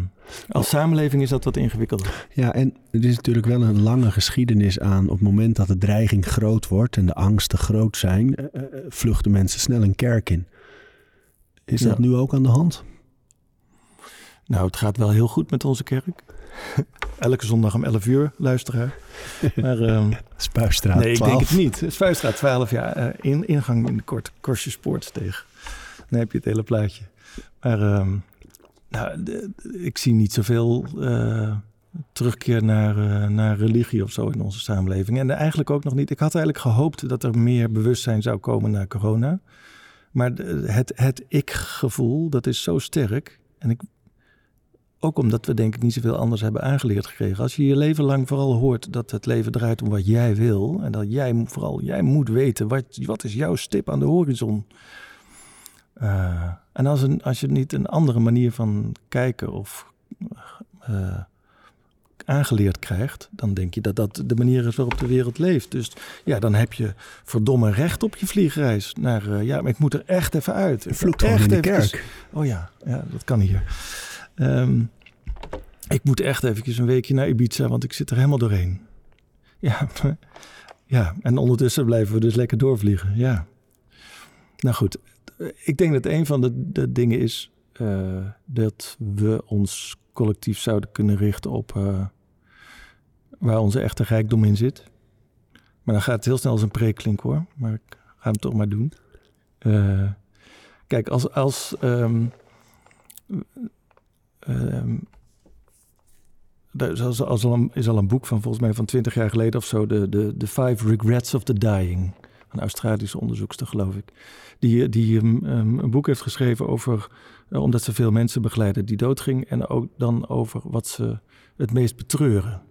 als samenleving is dat wat ingewikkelder. Ja, en er is natuurlijk wel een lange geschiedenis aan. Op het moment dat de dreiging groot wordt en de angsten groot zijn, eh, eh, vluchten mensen snel een kerk in. Is dat nu ook aan de hand? Nou, het gaat wel heel goed met onze kerk. Elke zondag om 11 uur, luisteraar. Maar, um, Spuistraat nee, ik 12. denk het niet. Spuistraat 12, ja. eh, in, ingang in de kort, Korsje Spoortsteeg. Dan heb je het hele plaatje. Maar ehm, nou, de- de- ik zie niet zoveel eh, terugkeer naar, eh, naar religie of zo in onze samenleving. En eigenlijk ook nog niet. Ik had eigenlijk gehoopt dat er meer bewustzijn zou komen na corona. Maar de- het, het ik-gevoel, dat is zo sterk. En ik, ook omdat we denk ik niet zoveel anders hebben aangeleerd gekregen. Als je je leven lang vooral hoort dat het leven draait om wat jij wil. En dat jij vooral, jij moet weten, wat, wat is jouw stip aan de horizon. Eh, en als, een, als je niet een andere manier van kijken of eh, aangeleerd krijgt, dan denk je dat dat de manier is waarop de wereld leeft. Dus ja, dan heb je verdomme recht op je vliegreis naar, eh, ja, maar ik moet er echt even uit. Ik Vloekt in de eventjes- kerk. Oh ja, ja, dat kan hier. Ehm, ik moet echt eventjes een weekje naar Ibiza, want ik zit er helemaal doorheen. Ja, ja, en ondertussen blijven we dus lekker doorvliegen. Ja. Nou goed, ik denk dat een van de, dingen is eh, dat we ons collectief zouden kunnen richten op eh, waar onze echte rijkdom in zit. Maar dan gaat het heel snel als een preek klinken hoor, maar ik ga hem toch maar doen. Eh, kijk, als, als ehm, daar is, al- een, is al een boek van volgens mij van 20 jaar geleden of zo. De, de, de Five Regrets of the Dying. Een Australische onderzoekster, geloof ik. Die, die um, um, een boek heeft geschreven over. eh, omdat ze veel mensen begeleiden die doodging. En ook dan over wat ze het meest betreuren.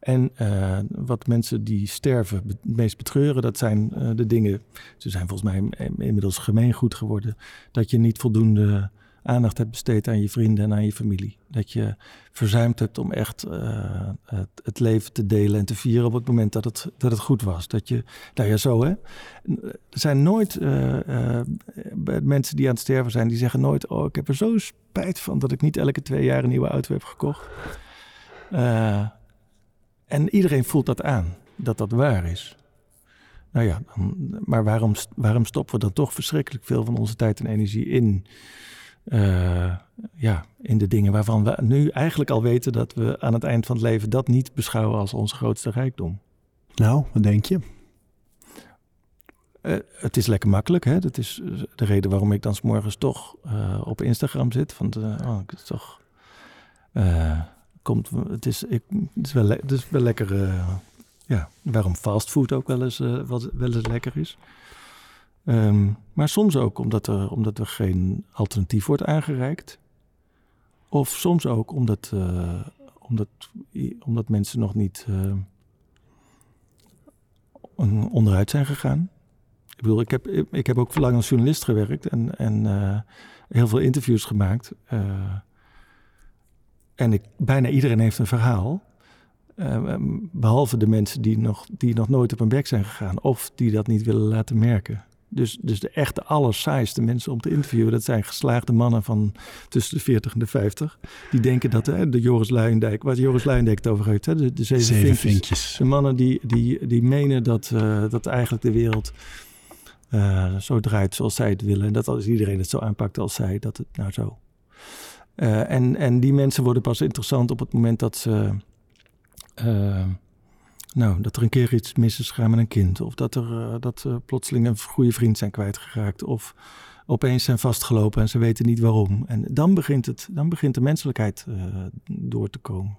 En eh, wat mensen die sterven het meest betreuren, dat zijn eh, de dingen. Ze zijn volgens mij in- inmiddels gemeengoed geworden. Dat je niet voldoende aandacht hebt besteed aan je vrienden en aan je familie. Dat je verzuimd hebt om echt eh, het, het leven te delen en te vieren op het moment dat het, dat het goed was. Dat je, nou ja, zo hè. Er zijn nooit eh, eh, mensen die aan het sterven zijn, die zeggen nooit: Oh, ik heb er zo spijt van dat ik niet elke twee jaar een nieuwe auto heb gekocht. En iedereen voelt dat aan, dat dat waar is. Nou ja, maar waarom, waarom stoppen we dan toch verschrikkelijk veel van onze tijd en energie in? Eh, ja, in de dingen waarvan we nu eigenlijk al weten dat we aan het eind van het leven dat niet beschouwen als onze grootste rijkdom. Nou, wat denk je? Eh, het is lekker makkelijk, hè? Dat is eh, de reden waarom ik dan 's morgens toch op Instagram zit. Want oh, het is toch. komt, het, is, ik, het, is wel het is wel lekker. ja, waarom fastfood ook wel eens, wel, wel eens lekker is. Ehm, maar soms ook omdat er, omdat er geen alternatief wordt aangereikt. Of soms ook omdat, eh, omdat, omdat mensen nog niet eh, onderuit zijn gegaan. Ik bedoel, ik heb, ik heb ook lang als journalist gewerkt en, en eh, heel veel interviews gemaakt. en ik, bijna iedereen heeft een verhaal. eh, behalve de mensen die nog, die nog nooit op hun bek zijn gegaan of die dat niet willen laten merken. Dus, dus de echte allersaaiste mensen om te interviewen, dat zijn geslaagde mannen van tussen de 40 en de 50. Die denken dat hè, de Joris Luijendijk, wat Joris Luijendijk het over heeft, hè, de, de zeven, Zeven vinkjes. vinkjes. De mannen die, die, die menen dat, eh, dat eigenlijk de wereld eh, zo draait zoals zij het willen. En dat als iedereen het zo aanpakt als zij, dat het nou zo. Eh, en, en die mensen worden pas interessant op het moment dat ze. Eh, nou, dat er een keer iets mis is gegaan met een kind. Of dat er eh, dat ze plotseling een goede vriend zijn kwijtgeraakt. Of opeens zijn vastgelopen en ze weten niet waarom. En dan begint, het, dan begint de menselijkheid eh, door te komen.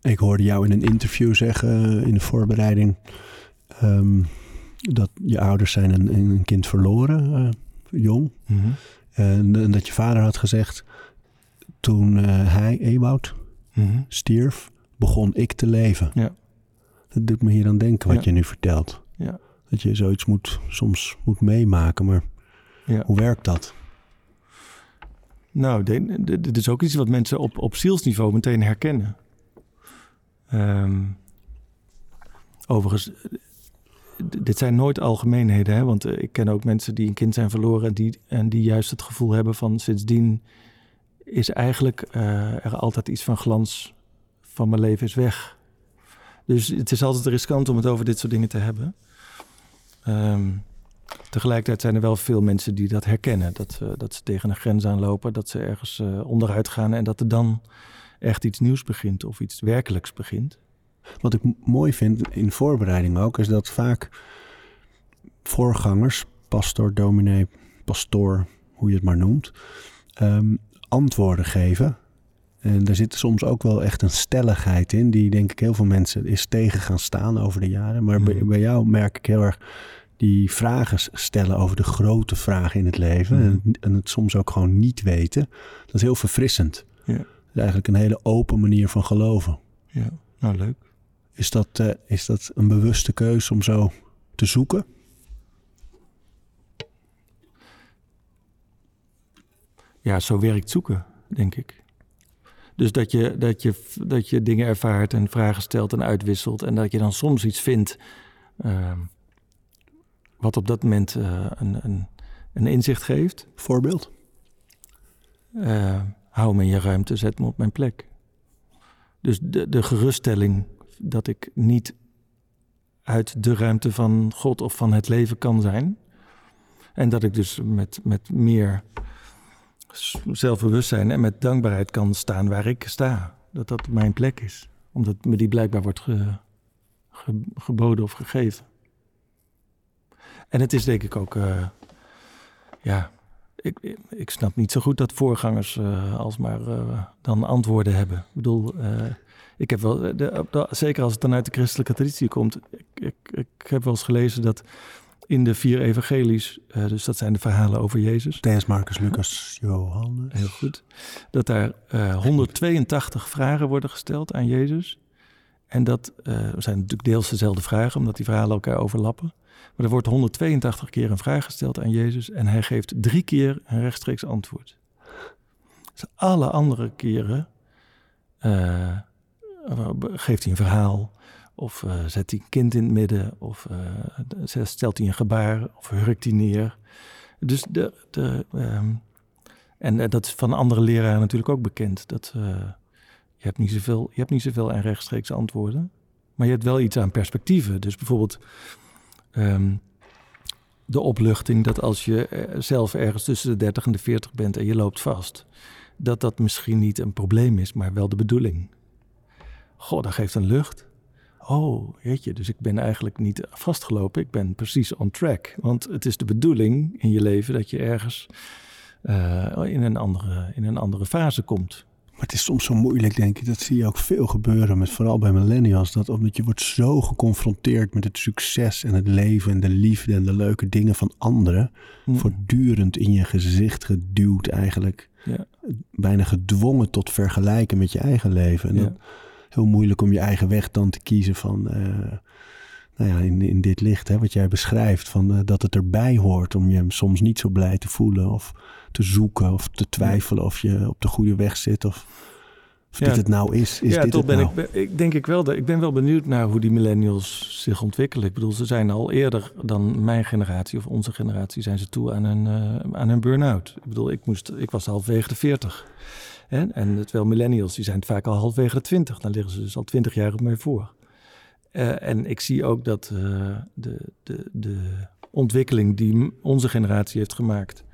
Ik hoorde jou in een interview zeggen in de voorbereiding ehm, dat je ouders zijn een, een kind verloren, eh, jong. En, en dat je vader had gezegd, toen eh, hij, Ewoud, Mhm. stierf, begon ik te leven. Ja. Dat doet me hier aan denken wat Ja. je nu vertelt. Ja. Dat je zoiets moet, soms moet meemaken, maar Ja. hoe werkt dat? Nou, dit is ook iets wat mensen op, op zielsniveau meteen herkennen. Ehm, overigens, dit zijn nooit algemeenheden, hè? want eh, ik ken ook mensen die een kind zijn verloren en die, en die juist het gevoel hebben van sindsdien is eigenlijk eh, er altijd iets van glans van mijn leven is weg. Dus het is altijd riskant om het over dit soort dingen te hebben. Ehm, Tegelijkertijd zijn er wel veel mensen die dat herkennen. Dat, uh, dat ze tegen een grens aanlopen, dat ze ergens uh, onderuit gaan en dat er dan echt iets nieuws begint of iets werkelijks begint. Wat ik mooi vind in voorbereiding ook, is dat vaak voorgangers, pastor, dominee, pastoor, hoe je het maar noemt, um, antwoorden geven. En daar zit soms ook wel echt een stelligheid in, die denk ik heel veel mensen is tegen gaan staan over de jaren. Maar bij, bij jou merk ik heel erg die vragen stellen over de grote vragen in het leven. Mhm. En, en het soms ook gewoon niet weten. Dat is heel verfrissend. Ja. Dat is eigenlijk een hele open manier van geloven. Ja, nou leuk. Is dat, eh, is dat een bewuste keuze om zo te zoeken? Ja, zo werkt zoeken, denk ik. Dus dat je, dat, je, dat je dingen ervaart en vragen stelt en uitwisselt. En dat je dan soms iets vindt uh, wat op dat moment uh, een, een, een, inzicht geeft. Voorbeeld? Uh, hou me in je ruimte, zet me op mijn plek. Dus de, de geruststelling dat ik niet uit de ruimte van God of van het leven kan zijn. En dat ik dus met, met meer zelfbewustzijn en met dankbaarheid kan staan waar ik sta. Dat dat mijn plek is. Omdat me die blijkbaar wordt ge, ge, geboden of gegeven. En het is denk ik ook, uh, ja, ik, ik snap niet zo goed dat voorgangers uh, alsmaar uh, dan antwoorden hebben. Ik bedoel, ik heb wel, de, zeker als het dan uit de christelijke traditie komt, ik, ik, ik heb wel eens gelezen dat in de vier evangelies, uh, dus dat zijn de verhalen over Jezus. Matthäus, Marcus, Lucas, Johannes. Heel goed. Dat daar uh, 182 vragen worden gesteld aan Jezus. En dat uh, zijn natuurlijk deels dezelfde vragen, omdat die verhalen elkaar overlappen. Maar er wordt 182 keer een vraag gesteld aan Jezus en hij geeft drie keer een rechtstreeks antwoord. Dus alle andere keren geeft hij een verhaal, of uh, zet hij een kind in het midden, of uh, stelt hij een gebaar, of hurkt hij neer. Dus de, de, um, en uh, dat is van andere leraren natuurlijk ook bekend. Dat, je, hebt niet zoveel, je hebt niet zoveel aan rechtstreeks antwoorden, maar je hebt wel iets aan perspectieven. Dus bijvoorbeeld um, de opluchting dat als je eh, zelf ergens tussen de 30 en de 40 bent en je loopt vast, dat dat misschien niet een probleem is, maar wel de bedoeling. Goh, dat geeft een lucht. Oh, weet je, dus ik ben eigenlijk niet vastgelopen. Ik ben precies on track. Want het is de bedoeling in je leven dat je ergens uh, in, een andere, in een andere fase komt. Maar het is soms zo moeilijk, denk ik. Dat zie je ook veel gebeuren, met, vooral bij millennials. Dat omdat je wordt zo geconfronteerd met het succes en het leven en de liefde en de leuke dingen van anderen. Hm. Voortdurend in je gezicht geduwd eigenlijk. Ja. Bijna gedwongen tot vergelijken met je eigen leven. En Ja. dat, heel moeilijk om je eigen weg dan te kiezen van, uh, nou ja, in, in dit licht, hè, wat jij beschrijft, van uh, dat het erbij hoort om je soms niet zo blij te voelen of te zoeken of te twijfelen of je op de goede weg zit of, of Ja. dit het nou is. Is ja, dit toch ben nou? ik, ik denk ik wel. Dat, ik ben wel benieuwd naar hoe die millennials zich ontwikkelen. Ik bedoel, ze zijn al eerder dan mijn generatie of onze generatie zijn ze toe aan een, eh, aan een burn-out. Ik bedoel, ik, moest, ik was halfwege de 40. Hè? En terwijl millennials, die zijn vaak al halfwege de 20. Dan liggen ze dus al 20 jaar op mij voor. Eh, en ik zie ook dat eh, de, de, de ontwikkeling die onze generatie heeft gemaakt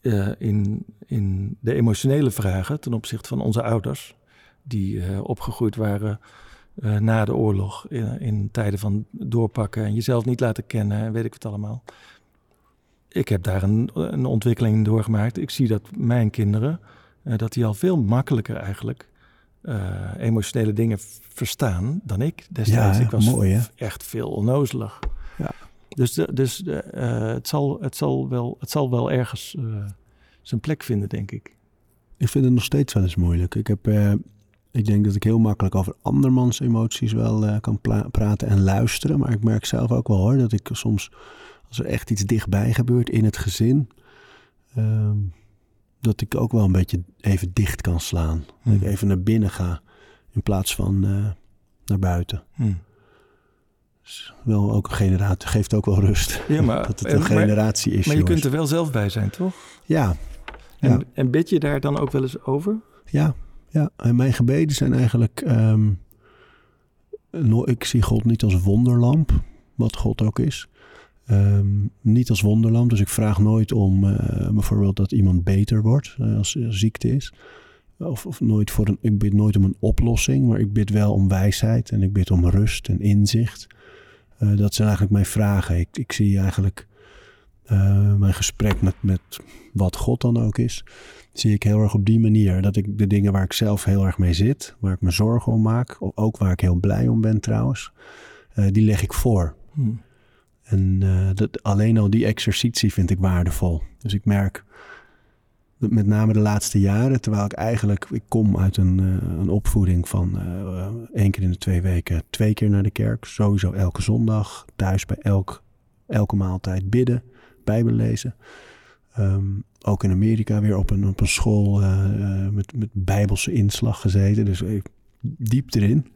eh, in, in de emotionele vragen ten opzichte van onze ouders, die opgegroeid waren na de oorlog, in, tijden van doorpakken en jezelf niet laten kennen en weet ik wat allemaal. Ik heb daar een, een ontwikkeling in doorgemaakt. Ik zie dat mijn kinderen, eh, dat die al veel makkelijker eigenlijk eh, emotionele dingen verstaan dan ik destijds. Ja, ik was mooi, echt veel onnozelig. Ja. Dus, dus de, eh, het, zal, het, zal wel, het zal wel ergens zijn plek vinden, denk ik. Ik vind het nog steeds wel eens moeilijk. Ik, heb, ik denk dat ik heel makkelijk over andermans emoties wel kan praten en luisteren. Maar ik merk zelf ook wel hoor, dat ik soms, als er echt iets dichtbij gebeurt in het gezin, ehm, dat ik ook wel een beetje even dicht kan slaan. Dat ik Hmm. even naar binnen ga in plaats van eh, naar buiten. Hm. Dus wel ook een generatie, geeft ook wel rust. Ja, maar, dat het en- een generatie is. maar je kunt er wel zelf bij zijn, toch? Ja, En, Ja. en bid je daar dan ook wel eens over? Ja, ja. En mijn gebeden zijn eigenlijk. ehm, ik zie God niet als wonderlamp, wat God ook is. Ehm, niet als wonderland, dus ik vraag nooit om uh, bijvoorbeeld dat iemand beter wordt uh, als er ziekte is. Of, of, nooit voor een, ik bid nooit om een oplossing, maar ik bid wel om wijsheid en ik bid om rust en inzicht. Dat zijn eigenlijk mijn vragen. Ik, ik zie eigenlijk mijn gesprek met, met wat God dan ook is, zie ik heel erg op die manier. Dat ik de dingen waar ik zelf heel erg mee zit, waar ik me zorgen om maak, ook waar ik heel blij om ben trouwens, die leg ik voor. Hmm. En uh, dat, alleen al die exercitie vind ik waardevol. Dus ik merk met name de laatste jaren, terwijl ik eigenlijk, ik kom uit een, uh, een opvoeding van uh, één keer in de twee weken, twee keer naar de kerk, sowieso elke zondag, thuis bij elk, elke maaltijd bidden, Bijbel lezen. Um, ook in Amerika weer op een, op een school met, met Bijbelse inslag gezeten, dus diep erin.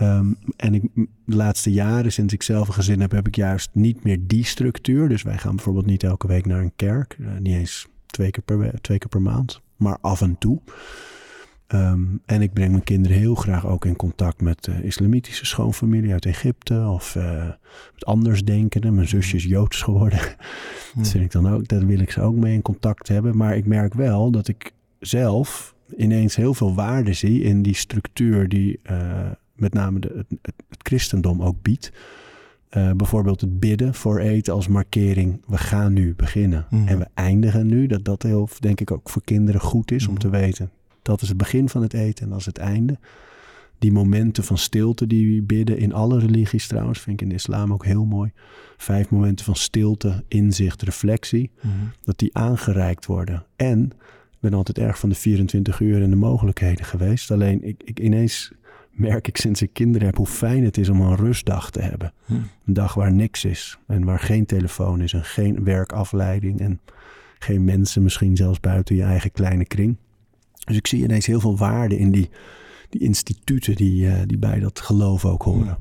Um, en ik, de laatste jaren, sinds ik zelf een gezin heb, heb ik juist niet meer die structuur. Dus wij gaan bijvoorbeeld niet elke week naar een kerk. Uh, niet eens twee keer, per, twee keer per maand, maar af en toe. Um, en ik breng mijn kinderen heel graag ook in contact met uh, islamitische schoonfamilie uit Egypte of uh, met andersdenkenden. Mijn zusje is Joods geworden. Hmm. Dat, vind ik dan ook, daar wil ik ze ook mee in contact hebben. Maar ik merk wel dat ik zelf ineens heel veel waarde zie in die structuur die uh, met name de, het, het, christendom ook biedt. Uh, bijvoorbeeld het bidden voor eten als markering. We gaan nu beginnen mm. en we eindigen nu. Dat dat heel, denk ik, ook voor kinderen goed is mm. om te weten. Dat is het begin van het eten en dat is het einde. Die momenten van stilte die we bidden in alle religies trouwens, vind ik in de islam ook heel mooi. Vijf momenten van stilte, inzicht, reflectie. Mm. Dat die aangereikt worden. En ik ben altijd erg van de 24 uur en de mogelijkheden geweest. Alleen ik, ik ineens merk ik sinds ik kinderen heb hoe fijn het is om een rustdag te hebben. Hm. Een dag waar niks is en waar geen telefoon is en geen werkafleiding en geen mensen misschien zelfs buiten je eigen kleine kring. Dus ik zie ineens heel veel waarde in die, die instituten die, uh, die bij dat geloof ook horen.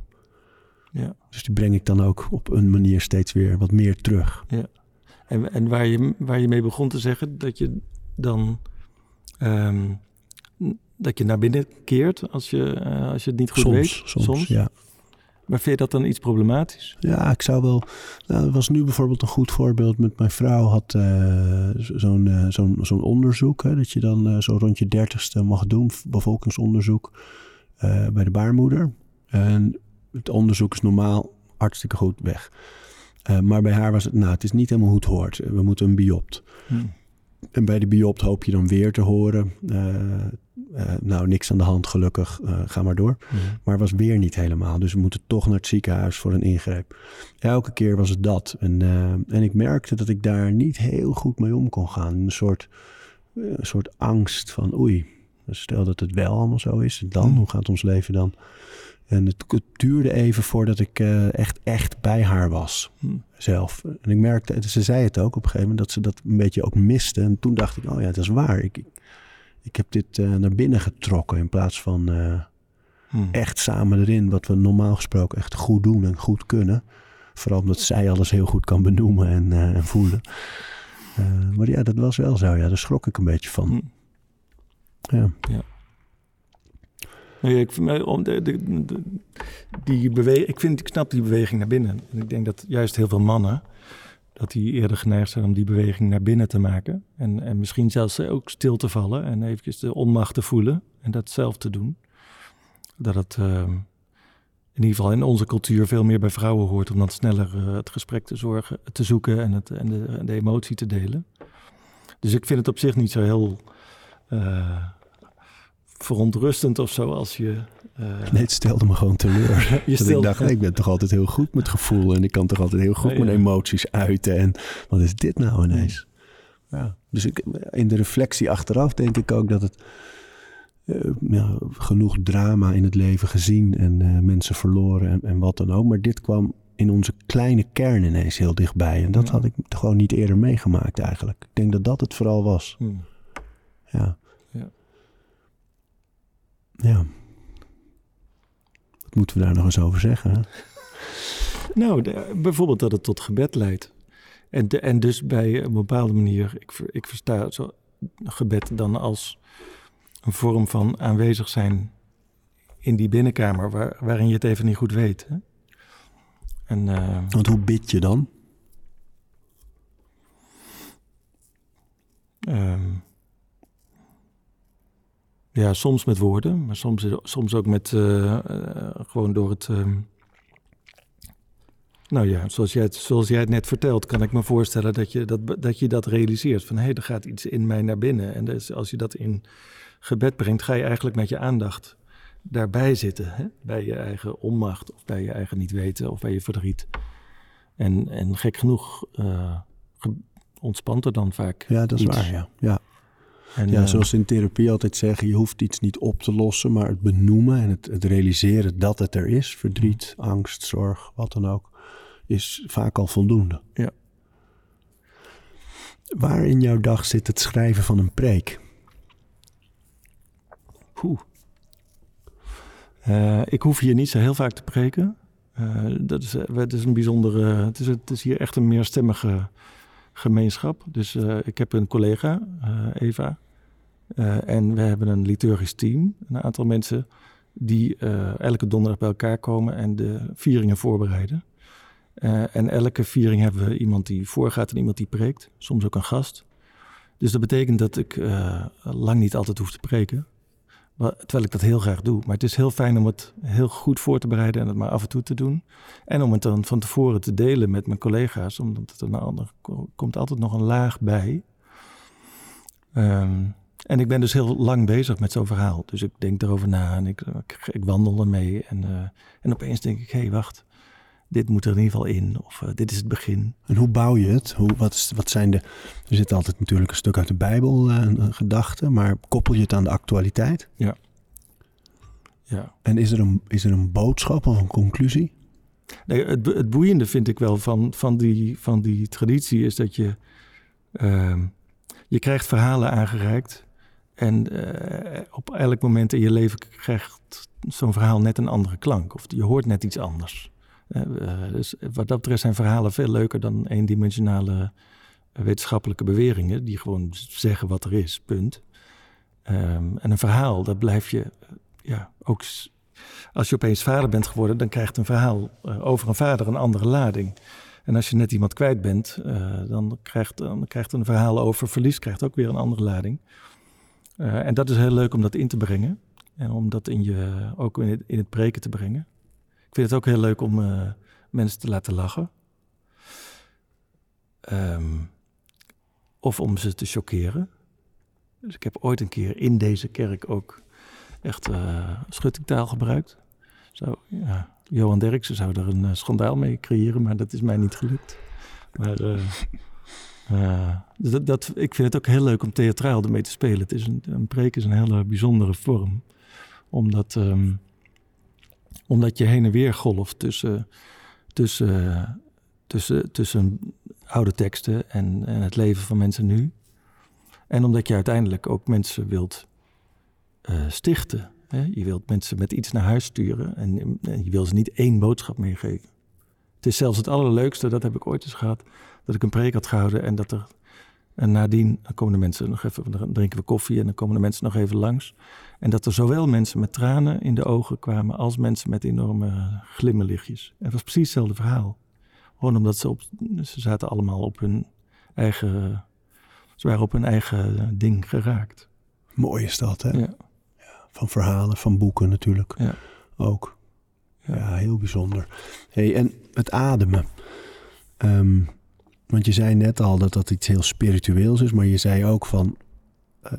Ja. Dus die breng ik dan ook op een manier steeds weer wat meer terug. Ja. En, en waar, je, waar je mee begon te zeggen dat je dan um, dat je naar binnen keert als je, uh, als je het niet goed soms, weet? Soms, soms, ja. Maar vind je dat dan iets problematisch? Ja, ik zou wel. Nou, dat was nu bijvoorbeeld een goed voorbeeld. Met mijn vrouw had uh, zo'n uh, zo'n zo'n onderzoek. Hè, dat je dan zo rond je dertigste mag doen. Bevolkingsonderzoek bij de baarmoeder. En het onderzoek is normaal hartstikke goed weg. maar bij haar was het, nou, het is niet helemaal hoe het hoort. We moeten een biopt. Hmm. En bij de biopt hoop je dan weer te horen. Uh, nou, niks aan de hand, gelukkig, uh, ga maar door. Mm. Maar was weer niet helemaal. Dus we moeten toch naar het ziekenhuis voor een ingreep. Elke keer was het dat. En, uh, en ik merkte dat ik daar niet heel goed mee om kon gaan. Een soort, een soort angst van oei, stel dat het wel allemaal zo is. Dan, mm. hoe gaat ons leven dan? En het, het duurde even voordat ik echt, echt bij haar was. Mm. Zelf. En ik merkte, ze zei het ook op een gegeven moment, dat ze dat een beetje ook miste. En toen dacht ik, oh ja, dat is waar. Ik, ik ik heb dit uh, naar binnen getrokken in plaats van uh, hmm. echt samen erin, wat we normaal gesproken echt goed doen en goed kunnen. Vooral omdat zij alles heel goed kan benoemen en, en voelen. maar ja, dat was wel zo. Ja, daar schrok ik een beetje van. Hmm. Ja. ja. Ik, de, de, de, die beweging, ik, vind, ik snap die beweging naar binnen. En ik denk dat juist heel veel mannen dat die eerder geneigd zijn om die beweging naar binnen te maken. En, en misschien zelfs ook stil te vallen en eventjes de onmacht te voelen en dat zelf te doen. Dat het uh, in ieder geval in onze cultuur veel meer bij vrouwen hoort om dan sneller uh, het gesprek te, zorgen, te zoeken en, het, en, de, de emotie te delen. Dus ik vind het op zich niet zo heel uh, verontrustend of zo als je uh, nee, het stelde me gewoon teleur. je dat ik dacht, ik ben toch altijd heel goed met gevoel en ik kan toch altijd heel goed mijn emoties uiten. En wat is dit nou ineens? Ja. Dus ik, in de reflectie achteraf denk ik ook dat het uh, ja, genoeg drama in het leven gezien en uh, mensen verloren en, en, wat dan ook. Maar dit kwam in onze kleine kern ineens heel dichtbij. En dat had ik gewoon niet eerder meegemaakt eigenlijk. Ik denk dat dat het vooral was. Hmm. Ja. Ja. Ja moeten we daar nog eens over zeggen? Nou, bijvoorbeeld dat het tot gebed leidt. En, de, en dus bij een bepaalde manier, ik, ik versta zo gebed dan als een vorm van aanwezig zijn in die binnenkamer waar, waarin je het even niet goed weet. Hè? En, uh, Want hoe bid je dan? Um, ja, soms met woorden, maar soms, soms ook met uh, uh, gewoon door het. Um, nou ja, zoals jij, het, zoals jij het net vertelt, kan ik me voorstellen dat je dat, dat, je dat realiseert. Van hé, hey, er gaat iets in mij naar binnen. En dus als je dat in gebed brengt, ga je eigenlijk met je aandacht daarbij zitten. Hè? Bij je eigen onmacht, of bij je eigen niet weten, of bij je verdriet. En, en gek genoeg uh, ontspant er dan vaak. Ja, dat is iets. waar, ja. ja. En, ja, uh, zoals ze in therapie altijd zeggen, je hoeft iets niet op te lossen, maar het benoemen en het, het realiseren dat het er is, verdriet, angst, zorg, wat dan ook, is vaak al voldoende. Ja. Waar in jouw dag zit het schrijven van een preek? Oeh. Uh, ik hoef hier niet zo heel vaak te preken. Uh, dat is, het is een bijzondere. Het is, het is hier echt een meerstemmige gemeenschap. Dus uh, ik heb een collega, Eva. En we hebben een liturgisch team. Een aantal mensen die elke donderdag bij elkaar komen en de vieringen voorbereiden. en elke viering hebben we iemand die voorgaat en iemand die preekt. Soms ook een gast. Dus dat betekent dat ik lang niet altijd hoef te preken. Terwijl ik dat heel graag doe. Maar het is heel fijn om het heel goed voor te bereiden en het maar af en toe te doen. En om het dan van tevoren te delen met mijn collega's. Omdat het een ander komt altijd nog een laag bij. Um, en ik ben dus heel lang bezig met zo'n verhaal. Dus ik denk erover na en ik, ik, ik wandel ermee. En, uh, en opeens denk ik, hé, hey, wacht. Dit moet er in ieder geval in. Of uh, dit is het begin. En hoe bouw je het? Hoe, wat, is, wat zijn de... Er zit altijd natuurlijk een stuk uit de Bijbel, uh, een, gedachte. Maar koppel je het aan de actualiteit? Ja. Ja. En is er een, is er een boodschap of een conclusie? Nee, het, het boeiende vind ik wel van, van, die, van die traditie is dat je... Uh, je krijgt verhalen aangereikt. En uh, op elk moment in je leven krijgt zo'n verhaal net een andere klank. Of je hoort net iets anders. Uh, dus wat dat betreft zijn verhalen veel leuker dan eendimensionale wetenschappelijke beweringen, die gewoon zeggen wat er is, punt. Um, en een verhaal, dat blijf je, ja, ook als je opeens vader bent geworden, dan krijgt een verhaal over een vader een andere lading. En als je net iemand kwijt bent, dan, krijgt, dan krijgt een verhaal over verlies krijgt ook weer een andere lading. Uh, en dat is heel leuk om dat in te brengen. En om dat in je, ook in het, preken te brengen. Ik vind het ook heel leuk om uh, mensen te laten lachen. Um, of om ze te choqueren. Dus ik heb ooit een keer in deze kerk ook echt uh, schuttingtaal gebruikt. Zo, ja. Johan Derksen zou er een schandaal mee creëren, maar dat is mij niet gelukt. Maar dat, dat, ik vind het ook heel leuk om theatraal ermee te spelen. Het is een, een preek is een hele bijzondere vorm. Omdat... Um, omdat je heen en weer golft tussen, tussen, tussen, tussen oude teksten en, en het leven van mensen nu. En omdat je uiteindelijk ook mensen wilt uh, stichten. Hè? Je wilt mensen met iets naar huis sturen en, en, je wil ze niet één boodschap meegeven. Het is zelfs het allerleukste, dat heb ik ooit eens gehad, dat ik een preek had gehouden en dat er en nadien komen de mensen nog even, dan drinken we koffie en dan komen de mensen nog even langs. En dat er zowel mensen met tranen in de ogen kwamen als mensen met enorme glimmerlichtjes. En het was precies hetzelfde verhaal. Gewoon omdat ze op, ze zaten allemaal op hun eigen, ze waren op hun eigen ding geraakt. Mooi is dat, hè? Ja. ja van verhalen, van boeken natuurlijk. Ja. Ook. Ja. ja, heel bijzonder. Hey, en het ademen. Um, want je zei net al dat dat iets heel spiritueels is, maar je zei ook van.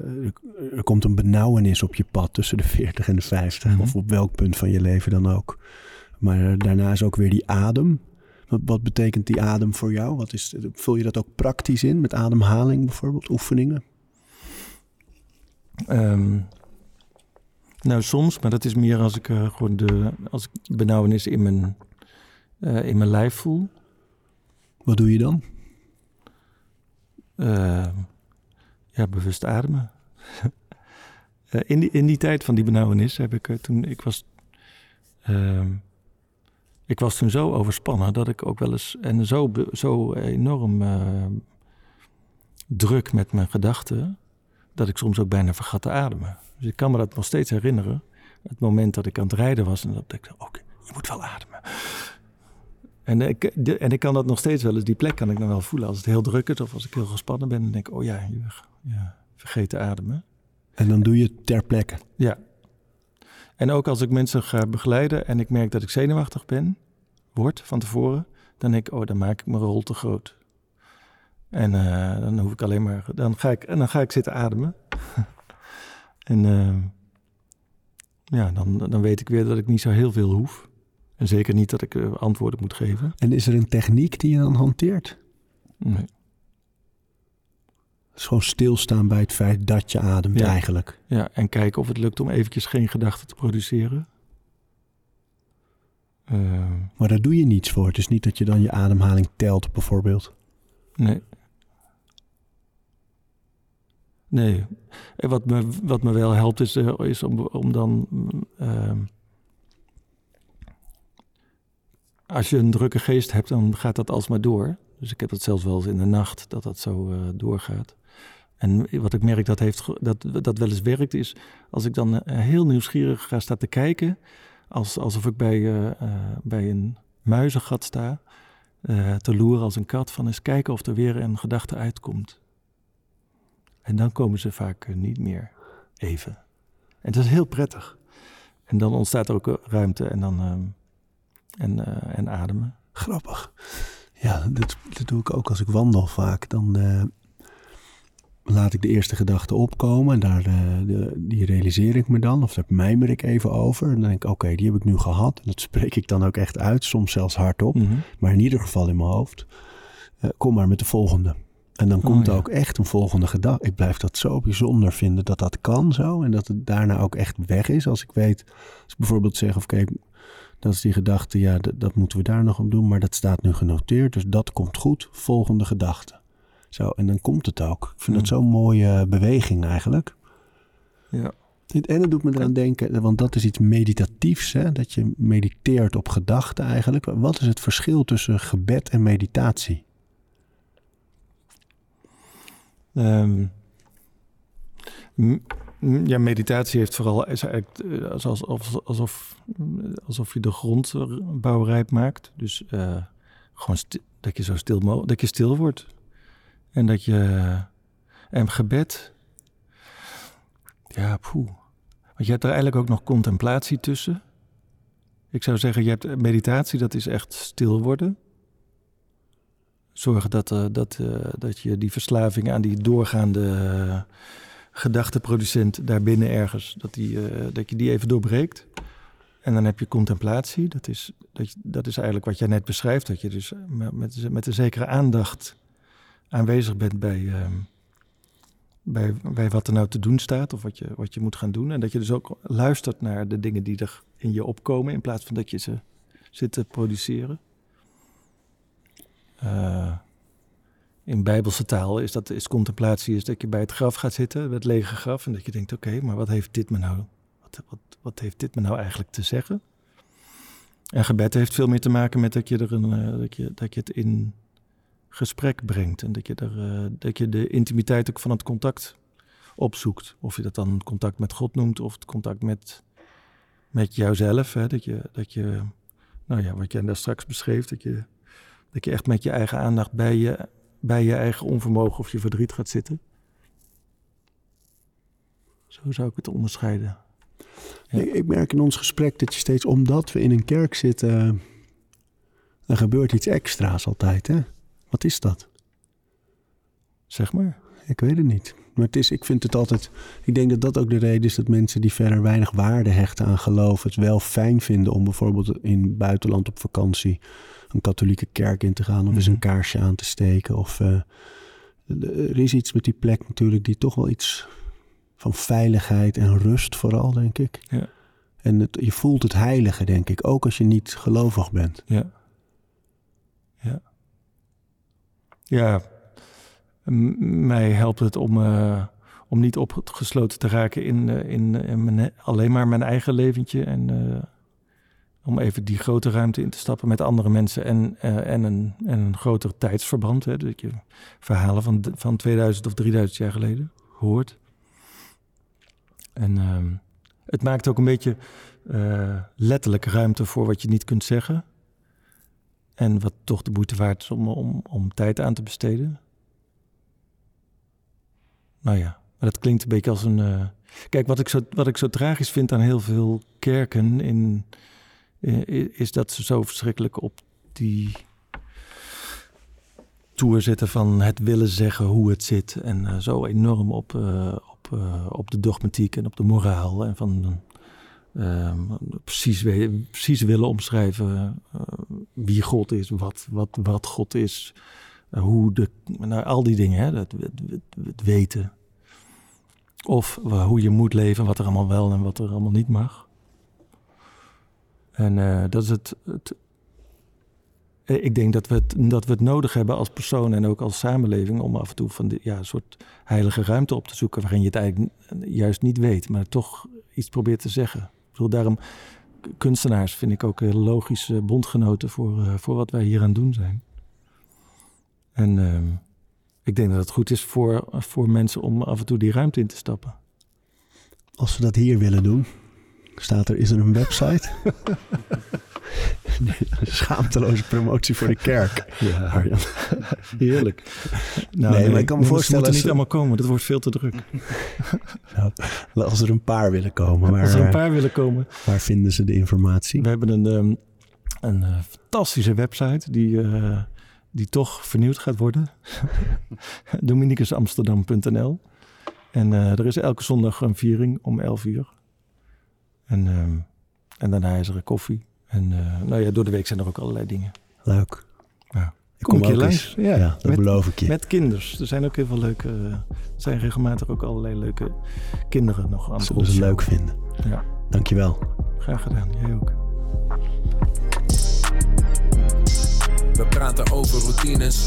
Uh, er komt een benauwenis op je pad tussen de 40 en de 50, mm-hmm. of op welk punt van je leven dan ook. Maar uh, daarna is ook weer die adem. Wat, wat, betekent die adem voor jou? Wat is, vul je dat ook praktisch in met ademhaling bijvoorbeeld, oefeningen? Um, nou, soms, maar dat is meer als ik uh, gewoon de als ik benauwenis in mijn, in mijn lijf voel. Wat doe je dan? Uh, ja, bewust ademen. uh, in, die, in die tijd van die benauwenis heb ik uh, toen ik was. Ehm, ik was toen zo overspannen dat ik ook wel eens. En zo, zo enorm druk met mijn gedachten. dat ik soms ook bijna vergat te ademen. Dus ik kan me dat nog steeds herinneren. Het moment dat ik aan het rijden was en dat ik dacht: oké, je moet wel ademen. En ik, en ik kan dat nog steeds wel eens, die plek kan ik dan wel voelen. Als het heel druk is of als ik heel gespannen ben, dan denk ik, oh ja, ja vergeet te ademen. En dan doe je het ter plekke? Ja. En ook als ik mensen ga begeleiden en ik merk dat ik zenuwachtig ben, word van tevoren, dan denk ik, oh, dan maak ik mijn rol te groot. En uh, dan hoef ik alleen maar, dan ga ik, en dan ga ik zitten ademen. en uh, ja, dan, dan weet ik weer dat ik niet zo heel veel hoef. En zeker niet dat ik uh, antwoorden moet geven. En is er een techniek die je dan hanteert? Nee. Het is gewoon stilstaan bij het feit dat je ademt Ja. eigenlijk. Ja, en kijken of het lukt om eventjes geen gedachten te produceren. Eh, Maar daar doe je niets voor. Het is niet dat je dan je ademhaling telt bijvoorbeeld. nee. Nee. En wat me, wat me wel helpt is, eh, is om, om dan... mm, als je een drukke geest hebt, dan gaat dat alsmaar door. Dus ik heb dat zelfs wel eens in de nacht, dat dat zo eh, doorgaat. En wat ik merk dat, heeft, dat dat wel eens werkt, is als ik dan eh, heel nieuwsgierig ga staan te kijken, als, alsof ik bij, eh, bij een muizengat sta, te loeren als een kat, van eens kijken of er weer een gedachte uitkomt. En dan komen ze vaak niet meer even. En dat is heel prettig. En dan ontstaat er ook ruimte en dan ehm, en, eh, en ademen. Grappig. Ja, dat, dat doe ik ook als ik wandel vaak. Dan eh, laat ik de eerste gedachte opkomen. En daar, eh, de, die realiseer ik me dan. Of daar mijmer ik even over. En dan denk ik, oké, die heb ik nu gehad. En dat spreek ik dan ook echt uit. Soms zelfs hardop. Mhm. Maar in ieder geval in mijn hoofd. Kom maar met de volgende. En dan Oh, komt er ja. ook echt een volgende gedachte. Ik blijf dat zo bijzonder vinden dat dat kan zo. En dat het daarna ook echt weg is. Als ik weet, als ik bijvoorbeeld zeg, of oké, dat is die gedachte, ja, dat, moeten we daar nog op doen. Maar dat staat nu genoteerd, dus dat komt goed. Volgende gedachte. Zo, en dan komt het ook. Ik vind dat Hmm. zo'n mooie beweging eigenlijk. Ja. En het doet me eraan denken, want dat is iets meditatiefs, hè? dat je mediteert op gedachten eigenlijk. Wat is het verschil tussen gebed en meditatie? Ehm, m- m- ja, meditatie heeft vooral is eigenlijk eh, alsof, alsof, alsof, je de grond bouwrijp maakt. Dus eh, gewoon dat je zo stil dat je stil wordt. En dat je en gebed. Ja, poeh. Want je hebt er eigenlijk ook nog contemplatie tussen. Ik zou zeggen, je hebt meditatie, dat is echt stil worden. Zorgen dat, eh, dat, eh, dat je die verslaving aan die doorgaande eh, gedachteproducent daarbinnen ergens, dat, die, eh, dat je die even doorbreekt. En dan heb je contemplatie. Dat is, dat, dat is eigenlijk wat jij net beschrijft. Dat je dus met, met, met een zekere aandacht aanwezig bent bij, ehm, bij, bij wat er nou te doen staat. Of wat je, wat je moet gaan doen. En dat je dus ook luistert naar de dingen die er in je opkomen. In plaats van dat je ze zit te produceren. Eh, in bijbelse taal is, dat, is contemplatie is dat je bij het graf gaat zitten, het lege graf, en dat je denkt, oké, maar wat heeft dit me nou, wat, wat, wat heeft dit me nou eigenlijk te zeggen? En gebed heeft veel meer te maken met dat je, er een, eh, dat je, dat je het in gesprek brengt en dat je, er, eh, dat je de intimiteit ook van het contact opzoekt. Of je dat dan contact met God noemt of het contact met, met jouzelf. Hè? Dat, je, dat je, nou ja, wat jij daar straks beschreef, dat je, dat je echt met je eigen aandacht bij je, bij je eigen onvermogen of je verdriet gaat zitten. Zo zou ik het onderscheiden. Ja. Ik, ik merk in ons gesprek dat je steeds, omdat we in een kerk zitten, er gebeurt iets extra's altijd. Hè? Wat is dat? Zeg maar. Ik weet het niet. Maar het is, ik vind het altijd. Ik denk dat dat ook de reden is dat mensen die verder weinig waarde hechten aan geloof. het wel fijn vinden om bijvoorbeeld in het buitenland op vakantie. Een katholieke kerk in te gaan. of eens Mhm. een kaarsje aan te steken. Of. eh, er is iets met die plek natuurlijk die toch wel iets. van veiligheid en rust vooral, denk ik. Ja. En het, je voelt het heilige, denk ik. Ook als je niet gelovig bent. Ja. Ja. Ja. M- mij helpt het om, eh, om niet opgesloten te raken in, eh, in, in mijn, alleen maar mijn eigen leventje. En om even die grote ruimte in te stappen met andere mensen. En, eh, en, een, en een groter tijdsverband. Hè, dat je verhalen van, van 2000 of 3000 jaar geleden hoort. En ehm, het maakt ook een beetje eh, letterlijk ruimte voor wat je niet kunt zeggen. En wat toch de moeite waard is om, om, om tijd aan te besteden. Nou ja, maar dat klinkt een beetje als een. Uh... Kijk, wat ik, zo, wat ik zo tragisch vind aan heel veel kerken in, is dat ze zo verschrikkelijk op die toer zitten van het willen zeggen hoe het zit. En uh, zo enorm op, uh, op, op de dogmatiek en op de moraal. En van precies, precies willen omschrijven wie God is, wat, wat, wat God is. hoe de, nou, al die dingen, hè, het, het, het weten. Of hoe je moet leven, wat er allemaal wel en wat er allemaal niet mag. En uh, dat is het, het, Ik denk dat we, het, dat we het nodig hebben als persoon en ook als samenleving om af en toe van die, ja, een soort heilige ruimte op te zoeken waarin je het eigenlijk juist niet weet, maar toch iets probeert te zeggen. Daarom kunstenaars vind ik ook heel logische bondgenoten voor, voor wat wij hier aan doen zijn. En uh, ik denk dat het goed is voor, voor mensen om af en toe die ruimte in te stappen. Als we dat hier willen doen, staat er, is er een website? Schaamteloze promotie voor de kerk. Ja, heerlijk. Nou, nee, nee, maar ik kan me voorstellen... dat niet allemaal komen, dat wordt veel te druk. nou, als er een paar willen komen. Waar, als er een paar willen komen. Waar vinden ze de informatie? We hebben een, um, een uh, fantastische website die... Uh, die toch vernieuwd gaat worden. Dominicusamsterdam.nl. En uh, er is elke zondag een viering om 11 uur. En, uh, en daarna is er koffie. En uh, nou ja, door de week zijn er ook allerlei dingen. Leuk. Ja. Ik kom, kom een keer langs. Ja, ja, dat met, beloof ik je. Met kinders. Er zijn ook heel veel leuke... Er zijn regelmatig ook allerlei leuke kinderen nog aan het Zullen ze leuk vinden. Ja. Dankjewel. Graag gedaan. Jij ook. We praten over routines.